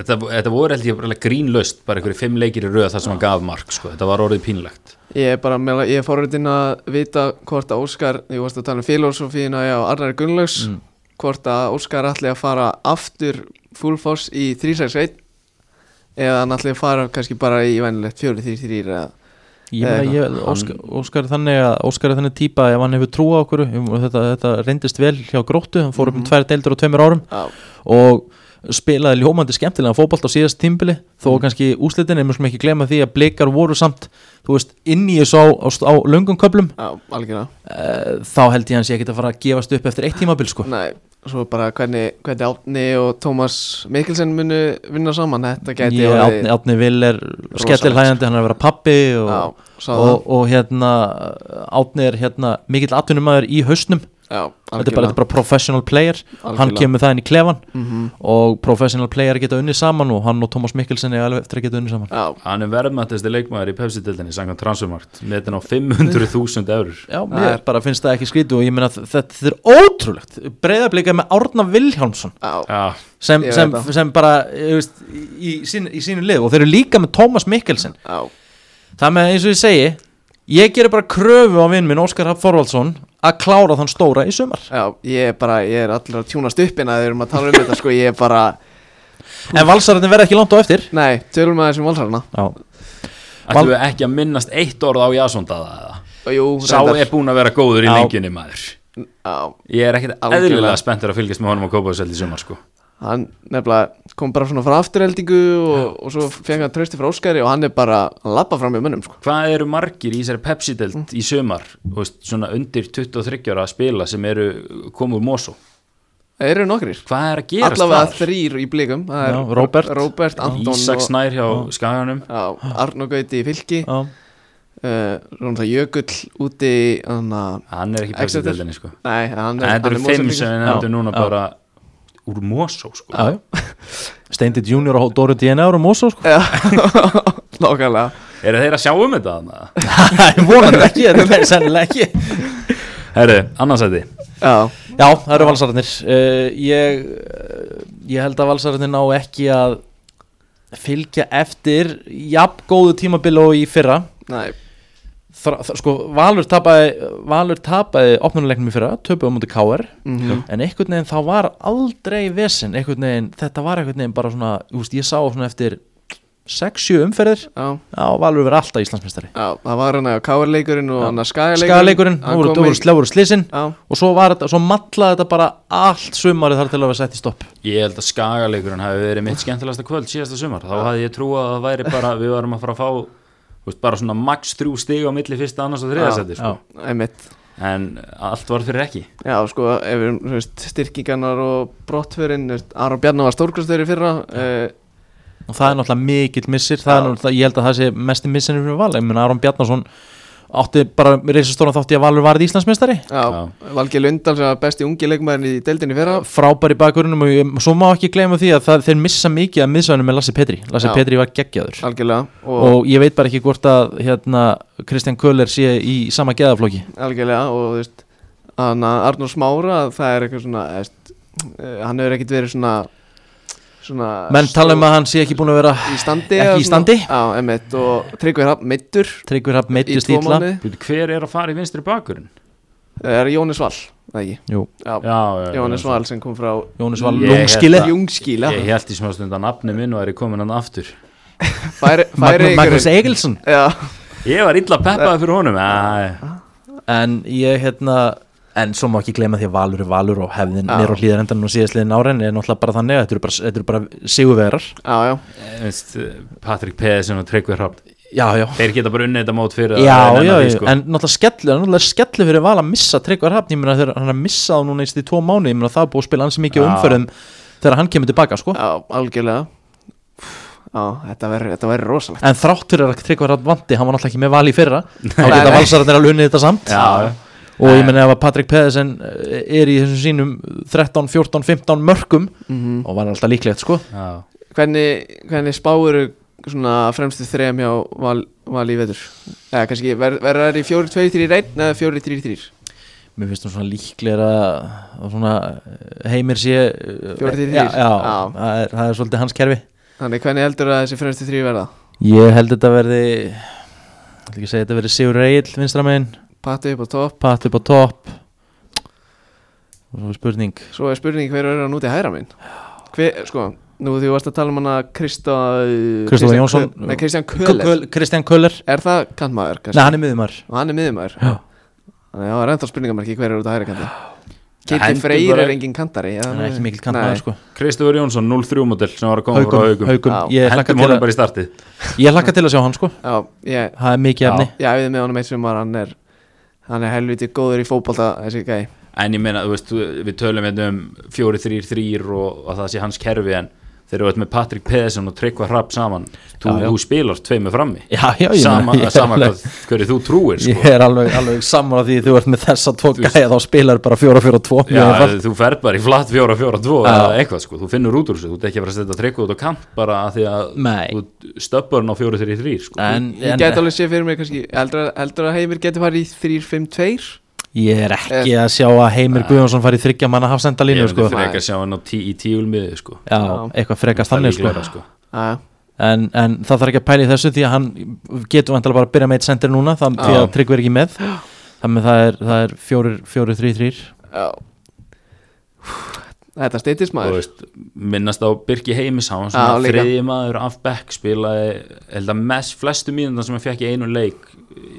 þetta, þetta voru held ég bara grínlaust, bara einhverju fimm leikir í röð þar sem hann gaf mark, sko, þetta var orðið pínlegt. Ég er bara, ég er forritin að vita hvort að Óskar, ég varst að tala um filosofíina á Arnar Gunnlaugs Mm. hvort að Óskar ætli að fara aftur full force í 361 eða hann ætli að fara kannski bara í vænilegt 4-3-3 eða Óskar, Óskar er þannig að Óskar er þannig típa ef hann hefur trú á okkur og þetta, þetta reyndist vel hjá gróttu hann fór upp um tvær deildur og tveimur árum. Já, og spilaði ljómandi skemmtilega fótbolt á síðast tímbili þó kannski úslitin en mér skulum ekki glema því að blikar voru samt þú veist inn í þessu á, á, á löngum köplum algjörlega. Uh, þá held ég hans ég ekki að fara að gefast upp eftir eitt tímabil sko. Nei, svo bara hvernig, hvernig Átni og Tómas Mikkelsen munu vinna saman Þetta gæti ég, Átni, Átni Vil er skellilhægjandi hann er að vera pappi og, Já, og, og hérna Átni er hérna mikill atvinnumæður í hausnum Já, þetta er bara, þetta er bara professional player. Hann Algjörlega. kemur það inn í klefan mm og professional player geta unnið saman og hann og Tómas Mikkelsen er alveg eftir að geta unnið saman. Já, Hann er verðmættasti leikmaður í Pepsi-dildinni, sangan transfermarkt, með þetta á 500.000 eurur. Já, mér bara finnst það ekki skrítu og ég meina þetta, þetta er ótrúlegt. Breyðablika með Árna Vilhjálmsson já, Já, sem, sem, sem bara veist, í, sín, í sínu lið og þeir eru líka með Tómas Mikkelsen. Já. Það með eins og ég segi ég gerir bara kröfu á vinn minn Óskar Hafn Þorvaldsson að klára þann stóra í sumar Já, ég er bara, ég er allir að tjúnast upp inn að þeir eru að tala um þetta sko, ég er bara en valsararnir verða ekki langt á eftir Nei, tölum með þessum valsarana Já, ætlum við ekki að minnast eitt orð á Jasondaða eða? Jú, Sá er búin að vera góður í lengjunni maður. Já, Ég er ekkert Algjörlega. eðlilega spenntur að fylgjast með honum á Kópavöðseld í sumar, sko. Hann nefnilega kom bara svona frá afturheldingu og, og svo fengi hann trösti frá Óskari og hann er bara að lappa fram með mönnum sko Hvað eru margir í þessari Pepsi-dild í sumar, þú veist, svona undir 23 ára að spila sem eru komið úr Mosó? Það eru nokkrir Hvað er að gerast Allavega þar? þrýr í blikum Það er Já, Róbert. Róbert, Anton Ísak og Snær hjá Skaganum já, Arnó Gauti í fylki já, uh, Jökull úti Hann er ekki Exeter. Pepsi-dildinni, sko. Nei, hann er, hann eru er fimm sem við nefndum núna já. bara úr Mosó, sko. já, já. Steindi Junior og Dóri DNA ára Mósó sko Já, nákvæmlega Eru þeir að sjá um þetta? þarna? Nei, vonandi ekki, þetta er sennilega ekki Herru, annarsæti. Já, Já, það eru valsararnir uh, ég, ég held að valsararnir ná ekki að fylgja eftir jafn góðu tímabil og í fyrra nei, sko, Valur tapaði Valur tapaði opnuleiknum í fyrra töpuði á múti KR mhm. En einhvern veginn þá var aldrei vesen einhvern veginn, þetta var einhvern veginn bara svona úst, ég sá svona eftir 6-7 umferðir. Já, Já, Valur verið alltaf Íslandsmeistari. Já, það var hann að káarleikurinn og Já. hann að skagaleikurinn Skagaleikurinn, það voru, það voru, það voru slisin Já, og svo, svo matlaði þetta bara allt sumarið þar til að vera sett í stopp. Ég held að skagaleikurinn hafi verið mitt skemmtilegasta kvöld síðasta sumar. Þá hafði ég trúið að það væri bara, við varum að fara að fá veist, bara svona max þrjú stig á milli fyrsta, annars og þriðasæti, sko. einmitt. En allt var fyrir ekki. Já, sko, ef við, þú veist, styrkingarnar og veist, Aron Bjarnar var stórkastöður í fyrra uh, og það er náttúrulega mikill missir það er náttúrulega, ég held að það sé mesti missinu fyrir val. Ég meina Aron Bjarnason átti bara reysastóran þátti að Valur varði Íslandsmeistari. Valgi Lundal sem var besti ungi leikmaðurinn í deildinni í fyrra. Frábær í bakgrunum og ég, svo má ekki gleyma því að það, þeir missa mikið að miðsvæðinu með Lassi Petri. Lassi Já. Petri var geggjaður. Og, og ég veit bara ekki hvort að hérna, Kristján Köller sé í sama geðaflokki. Algjörlega og þú veist Arnur Smára, það er eitthvað svona veist, uh, Hann hefur ekkit verið Svona menn tala um að hann sé ekki búin að vera Í standi Ekki í standi? Já, einmitt Og Tryggvi Hrafn meittur Tryggvir ítla mánuði Veitu, Hver er að fara í vinstri bakurinn? Það er Jónis Val, Jónis. Val sem kom frá Jónis var Ég lungskili held að- Jungskíla Ég held í smá stund að nafni minn væri komin hann aftur. Færi, færi Magnús Egilson Ég var illa peppaði fyrir honum. En ég hérna en svo má ekki gleyma því að Valur er Valur og hefðin Já. nýr og hlýðar endan og síðastliðin áren er náttúrulega bara þannig að þetta eru bara, þetta eru bara já, já veist, Patrik Pedersen og Tryggvi Hrapp. já, já, Þeir geta bara unnið þetta mót fyrir já, að já, nenna því, já sko. en náttúrulega skellu, náttúrulega skellu fyrir Val að missa Hafn, ég meina þegar hann er missað núna í tvo mánu, ég meina það er búið að spila ansi mikið Já. umferðum þegar hann kemur tilbaka sko. Já, algjörlega Já, þetta verður rosalegt en þrátt fyrir að Tryggvar Hafn vandi, hann var náttúrulega ekki með Val í fyrra þá geta nei. valsararnir alveg unnið þetta samt Já, og ég menna ef að Patrik Pedersen eh, er í þessum sínum 13, 14, 15 mörgum mm og var alltaf líklegt sko. Já, hvernig, hvernig spáur svona fremstu þrejum hjá val, val í vetur? Eða kannski ver- verður það í 4-2-3-1 eða 4-3-3 mér finnst það svona líklega að svona eh, heimir sé eh, Fjórir, þrír, já, þrír. já, Já. Það, er, það er svolítið hans kerfi. Þannig hvernig heldur að þessi fremstu þrjú verða? Ég held þetta verði ég ætla ekki að segja þetta verði Sigur Egil vinstra megin, Patti upp á topp. Pat upp á topp. Og svo er spurning. Svo er spurning hver verður hann út í hæra minn hver, sko, nú þú varst að tala um hana Kristó Kristoffer Jónsson. nei, Kristján Köhler. Köl- Kristján Köller er það kantmaður? Nei, hann er miðumar og hann er miðumæður Já. þannig að það er ennþá spurningamarki hver er út á hæra kanti? Hendur Freyr er engin kantari hann er ekki mikil kantmaður sko. Kristofur Jónsson 0-3 model sem var að koma frá Haugum, haugum. Já. Ég, hlakka til að, bara í startið ég hlakka til að sjá hann sko. Já, ég, það er mikið efni. Ég æfði með honum eitt sumar hann er hann er helviti góður í fótbolta þessi gæi. En ég meina, þú veist, við tölum hérna um 4-3-3 og að það sé hans kerfi en þeir eru með Patrik Pedersen og Tryggva Hrapp saman þú, Já, já. þú spilar tveimu frammi já, já, ég sama, meina, ég er sama alveg- hvað, hverju þú trúir sko. Ég er alveg, alveg sammála því þú ert með þessa tvo gæja þá spilar bara fjóra fjóra tvo Já, mjög einfalt. þú fer bara í flatt 4-4-2 Já. eða eitthvað sko, þú finnur út úr þessu þú ert ekki að fara að setja Tryggva út á kant bara að því að Nei. þú stöppur hann á 4-3-3 sko. ég get alveg sé fyrir mig kannski heldur, að- heldur að Heimir getur farið í 3-5-2 ég er ekki að sjá að Heimir Guðjónsson fari í þryggja manna ég hafsendalínu sko. frekar sjá hann á tí, í tíulmiði sko. já, Já. eitthvað frekast er þannig sko. sko. Já, en, en það þarf ekki að pæla í þessu því að hann getur vantilega bara að byrja með eitt sendir núna þannig að Tryggvi er ekki með. Þannig að það er, það er fjórir, fjórir, þrýr, þrýr já. Þetta steytist maður. veist, minnast á Birki Heimis hann var þriði maður af Beck spilaði held að mest flestu mínúndar sem hann fekk í einu leik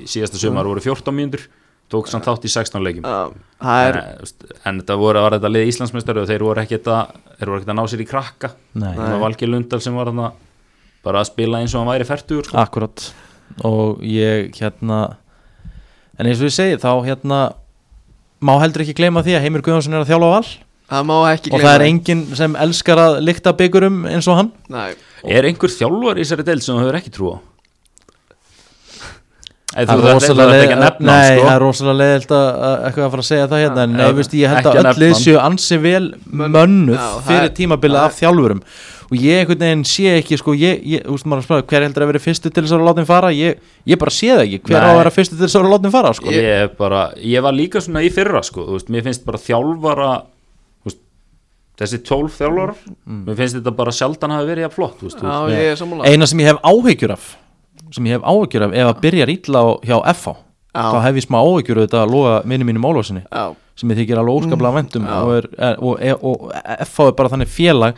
síðasta sumar voru 14 mínútur tók samt þátt í 16 leikum er en, eh, veist, en þetta voru að var þetta lið Íslandsmeistari og þeir voru ekkert að, þeir voru ekkert að ná sér í krakka. Nei, það var Valgeir Lundal sem var þarna bara að spila eins og hann væri færtur sko. akkurat. Og ég hérna en eins og ég segi þá hérna má heldur ekki gleyma því að Heimir Guðjónsson er að þjálfa á val. Það má ekki og það er enginn sem elskar að lykta byggurum eins og hann. Nei, er einhver þjálfar í þessari deild sem þú hefur ekki trú á Eða Það er rosalega ekki að leið- nefna Nei, hann, það sko. er rosalega að- eitthvað að fara að segja það hérna en Já, nei, veist, ég held að öll hann. séu ansi vel Mönn- mönnuð Já, fyrir tímabilið það af þjálfurum og ég einhvern veginn sé ekki sko, ég, ég, þú veist maður að spara hver heldur að vera fyrstu til þess að láta þeim fara ég, ég bara sé það ekki, hver á Nei. að vera fyrstu til þess að láta þeim fara sko. ég, bara, ég var líka svona í fyrra sko, þú veist, mér finnst bara þjálfara þú veist, þessi tólf þjálfarar Mm. mér finnst þetta bara sjaldan hafi verið jafn flott þú veist, já, ég eina sem ég hef áhyggjur af sem ég hef áhyggjur af ef að byrja ítla hjá FH þá hef ég smá áhyggjur auðvitað að loga minni mínum álvarsinni sem ég þykir alveg óskaplega Mm, já. og, er, er, og, og FH er bara þannig félag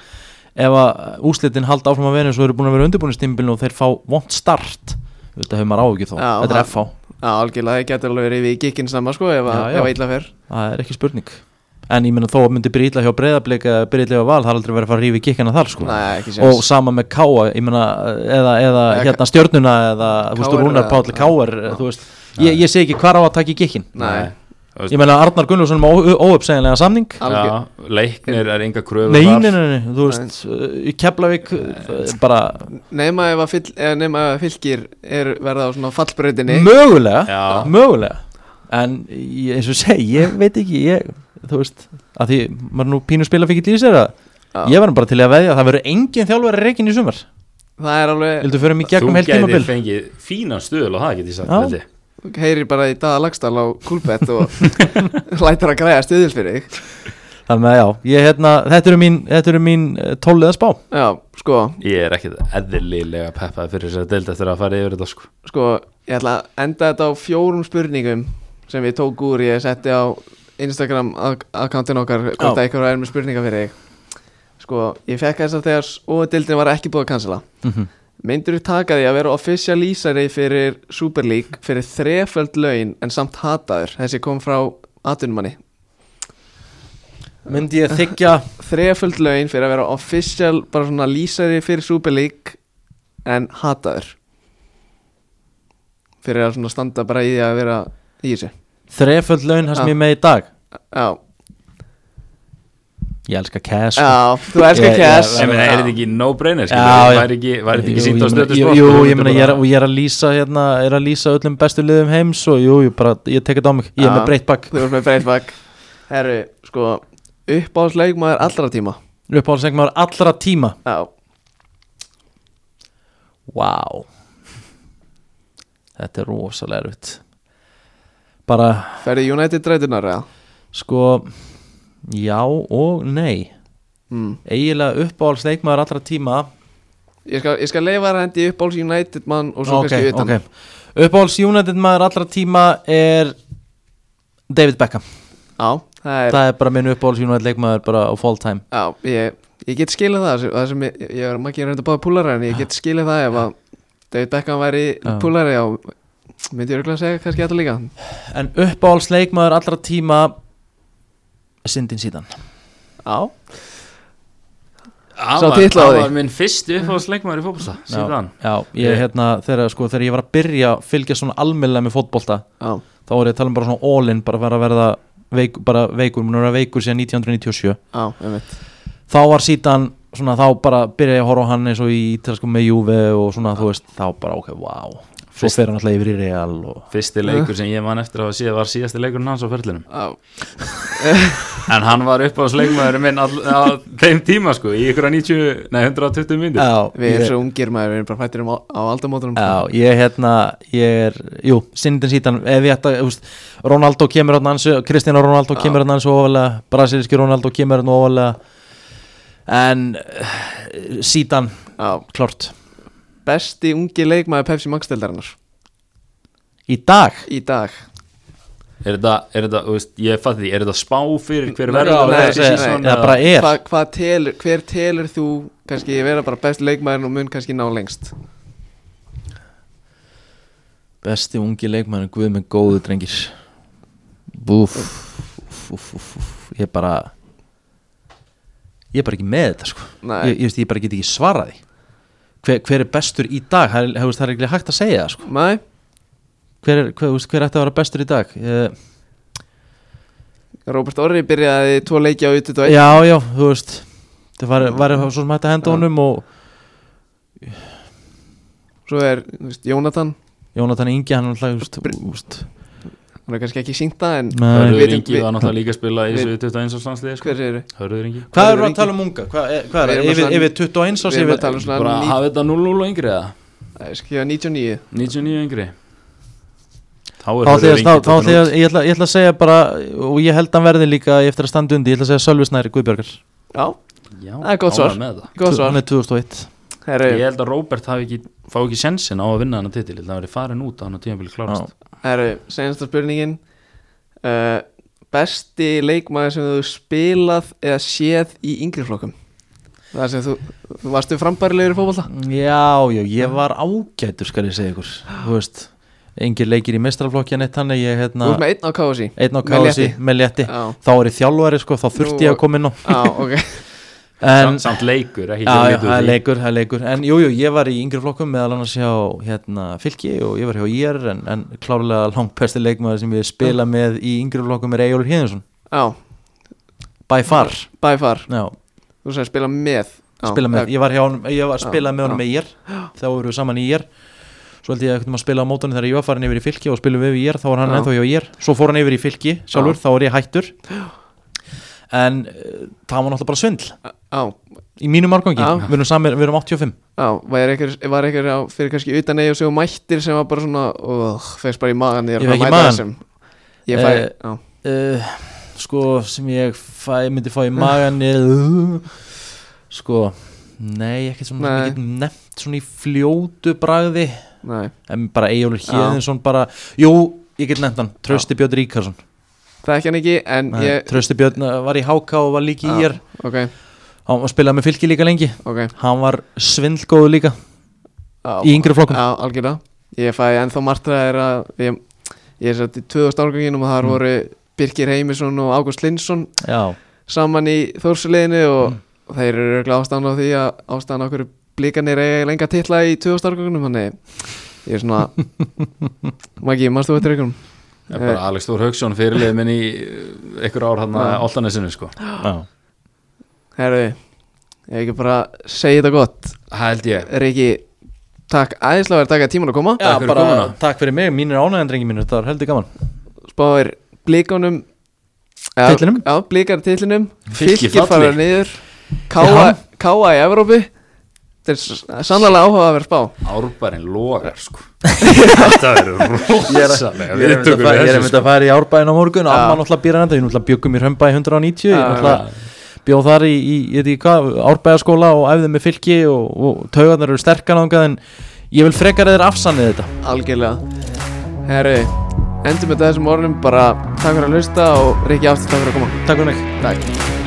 ef að úslitin halda áfram að vera eins og eru búin að vera undirbúinustímbilin og þeir fá vond start þetta hefur maður áhyggjur þá, þetta er það- FH já algjörlega, ég getur alveg verið við gikkin saman sko ef, að- illa fer. Það er ekki spurning en ég meina þó að myndi byrja illa hjá breyðablika eða byrja illa hjá val, það er aldrei verið að fara að rífi kikkana þar sko. Nei, ekki og sama með Káa, ég meina eða, eða Eða hérna stjörnuna eða þú veist, KR Rúnar eða- Páll Káar þú veist, ég, ég sé ekki hvar á að taka í kikkin Nei, ég meina Arnar Gunnlaugsson með óuppsegjanlega samning. Já, leiknir er enga kröfur Nei, þar. nei, nei, nei, þú veist í Keflavík uh, bara Nema ef að fyll, eða nema ef að fylgir er verða á svona fallbrautinni. Mögulega Já. mögulega. En ég, eins og segi, ég veit ekki ég, þú veist, að því maður nú pínu spila fyrir að Já. ég var bara til að veðja að það verður engin þjálfari reikin í sumar. Það er alveg, vildu fyrir mig gegnum þú heilt tímabil fengið fínan stuðul og það get ég sagt ég. heyrir bara í Daða Lagstall á Kúlbett og lætur að græða stuðil fyrir þig. Þannig að já, ég hérna, þetta eru mín þetta eru mín tóliða spá. Já, sko, ég er ekkit eðlilega peppaði fyrir þessari deild eftir að fara yfir þetta sko. sko, ég ætla að enda þetta á fjórum spurningum sem við tók úr, ég setti á Instagram akkántin okkar hvort Já. að eitthvað er með spurninga fyrir þig. Sko, ég fekk þess að þegar ódildin var ekki búið að cancela. Mhm. Myndur þú taka því að vera official lýsari fyrir Super League fyrir þreföld laun en samt hataður? Þessi kom frá atvinnumanni. Myndi ég þykja þreföld laun fyrir að vera official bara svona lýsari fyrir Super League en hataður. Fyrir að svona standa bara í því að vera í þessu þreföld laun hans Já. mér með í dag. Já, Ég elska Cass sko. Já, þú elskar Ég- Cass ég- Ég meina, er þetta ekki Já, skilur, já. væri ekki, væri þetta Jú, ekki sínt á ég stöðu Jú, jú, ég meina, ég er, og ég er að lýsa hérna, er að lýsa öllum bestu liðum heims og jú, ég bara, ég tek þetta á mig. Ég er með breytt bakk. Þú ert með breytt bakk. Herru, sko Uppáhaldsleikmaður allra tíma. Uppáhaldsengmaður allra tíma. Já, Vá. Þetta er rosalega erfitt Bara, ferði United rætunar eða? sko Já og nei. Mm. Eiginlega uppáhaldsleikmaður allra tíma. Ég skal, ég skal leifa þér að hendi uppáhalds United mann og svo Ok, kannski utan. ok. Uppáhalds United maður allra tíma er David Beckham. Já, það er Það er bara minn uppáhalds United leikmaður bara á full time. Já, ég, ég get skilið það það sem ég, ég er maður ekki reynda báða púlara en ég get skilið það ef að David Beckham væri púlari og myndi ég örgulega að segja kannski þetta líka. En uppáhalds leikmaður allra tíma Sindin síðan. Já, Það Sá var, titla á það því. var minn fyrsti uppáhaldsleikmaður í fótbolta síðan. Já, ég hérna þegar, sko, þegar ég var að byrja að fylgja svona almennilega með fótbolta já, þá var ég að tala um bara svona all-in bara að vera að verða veik, bara veikur, mun að vera veikur síðan 1997 já, þá var síðan svona þá bara byrja ég að horfa á hann eins og í ítalsku með Juve og svona þú veist þá bara ok, wow svo Fyrst- fer hann alltaf yfir í Real og Fyrsti leikur sem ég man eftir að hafa séð var síðasti leikurinn hans á ferlinum. Já, En hann var uppáhaldsleikmaður minn all, á þeim tíma sko Í ykkur 90, nei 120 myndir Já, við erum ég, svo ungir maður, við erum bara fættir um á, á aldamótunum já, ég hérna ég er, jú, Sindin síðan ef ég ætta, þú veist, Ronaldo kemur hann ansi, Cristiano Ronaldo kemur hann ansi ofalega brasilíski Ronaldo kemur hann ofalega en síðan, já, klart besti ungi leikmaður Pepsi Max deildarinnar. Í dag? Í dag. Er þetta, er þetta, þú veist, ég fatt því Er þetta spá fyrir hver verður nei, það eða- bara er? Hva, hvað telur, hver telur þú kannski vera bara besti leikmaður og mun kannski ná lengst? Besti ungi leikmann Guð með góðu drengir. Búf úf, úf, úf, úf. ég er bara ég er bara ekki með þetta sko. Nei. ég, ég, veist, ég bara get ekki svarað því hver, hver er bestur í dag? Það er, það er- ekki hægt að segja sko. Hver, er, hver, hver ætti að vera bestur í dag? Ég, Robert Orri byrjaði tvo leiki á U21 já já þú veist það var, var svo sem hægt að henda honum og Svo er veist, Jónatan. Jónatan Ingi hann er alltaf Hann er kannski ekki sínt það en. Hörður Vitum- Ingi var náttúrulega líka að spila í þessu 21 árslandsliði sko. hver segir Hörður Ingi. Hvað eru að tala um unga? Hvað, er- er það yfir, svona- yfir 21 ás Við erum yfir að tala um svona Bara hafa þetta 0-0 og yngri eða? Nei, ég skrifa 99 99 yngri. Þá er Hörður þá, Ingi þá ætla ég, ætla, ég ætla að segja bara og ég held að hann verði líka eftir að standa undi ég ætla að segja Sölvi Snæri Guðbjörgar Já, Já, það er gott svar. ánægður með það. góð svar. Hann er 2001 Herru, Ég held að Robert hafi ekki, fá ekki sensin á að vinna hann að titil Það verið farin út á hann að tímabili klárast herru, senasta spurningin uh, Besti leikmaður sem þú spilað eða séð í yngri flokkum? Það sem þú, þú varstu frambærilegur í fótbolta? Já, já, ég var ágætur skal ég segja ykkur. Þú veist, engir leikir í mestralflokkja neitt hann ég Þú hérna, ert með einn á KSI einn á létti. með létti. Þá er ég þjálfari sko, þá þurfti Nú- ég að koma inn á já, ok en, samt, samt leikur, já, já, það er leikur, það er leikur. En jú, jú, ég var í yngri flokkum meðal annars hjá hérna, fylki og ég var hjá IR en, en klárlega langt besti leikmaður sem ég spila með í yngri flokkum er Eyjólfur Híðinsson Já, by far. By far. Já, Þú sagði spila með. Já, spila með, já, ég var hjá honum ég var Já, spilað með honum já. með IR þá vorum við saman í IR svo held ég að að spila á mótunni þegar ég var farin yfir í fylki og spilum við í IR, þá var hann Já. ennþá hjá IR svo fór hann yfir í fylki sjálfur, þá var ég hættur en uh, það var náttúrulega bara svindl. Já, í mínum árgangi, við erum, samir, við erum 85 já, var var á, fyrir kannski utan og svo mættir sem var bara svona og fegst bara í magan Ég fékk í magann. Ég fæ, Eh, já, uh, sko sem ég fæ, myndi fá í magan er, uh, sko nei, ekkert svona Nei. get nefnt svona í fljótu bragði. Nei. En bara Eyjólfur Já. Hjeðinsson bara, jú, ég get nefnt hann Trausti Björn Ríkarsson Ekki hann ekki, Trausti Björn uh, var í HK og var líki í Já. IR Ok, hann var spilað með fylki líka lengi ok hann var svindlgóðu líka já, í yngri flokkum Já, algjörlega Ég fæ ennþá martraðir að ég, ég er satt í 2000 árganginum og þar Mm. voru Birgir Heimisson og Ágúst Lindsson já, saman í þórsuliðinu og Mm. þeir eru ástæðan á því að ástæðan á hverju blíkanir eiga lenga titla í 2000 árganginum þannig ég er svona Maggi, mannstu þetta einhverjum? Það er bara Alex Þór Hauksson fyrirlið minn í uh, einhver ár hann að Altanesinu sko. Já. Herðu, ég ekki bara segja þetta gott. Held ég. Riki, takk æðislega fyrir að taka tíman að koma. Já, fyrir bara komuna. takk fyrir mig, mínir ánægandrengi mínir, þetta var heldur gaman. Spáir blíkanum Titlinum? Já, blíkar titlinum. Fylkir Fylkir fara niður. Káa, Káa í Evrópu Þetta er sannlega áhuga að vera spá. Árbærin logar sko. Þetta verður rosalega Ég er einmitt að fara- er að fara í árbæðin á morgun Amma náttúrulega býr hann þetta, ég náttúrulega bjögum mér hömba í 190 Ég Já, náttúrulega bjóð þar í, í ég veit ekki hvað, árbæðaskóla og æfði með fylki og, og taugarnar eru sterkar nángað en ég vil frekar eður afsannið þetta. Algjörlega. Herru, endur með þessum orðum. Bara takk fyrir að hlusta og Riki aftur takk fyrir að koma. Takk fyrir mig. Takk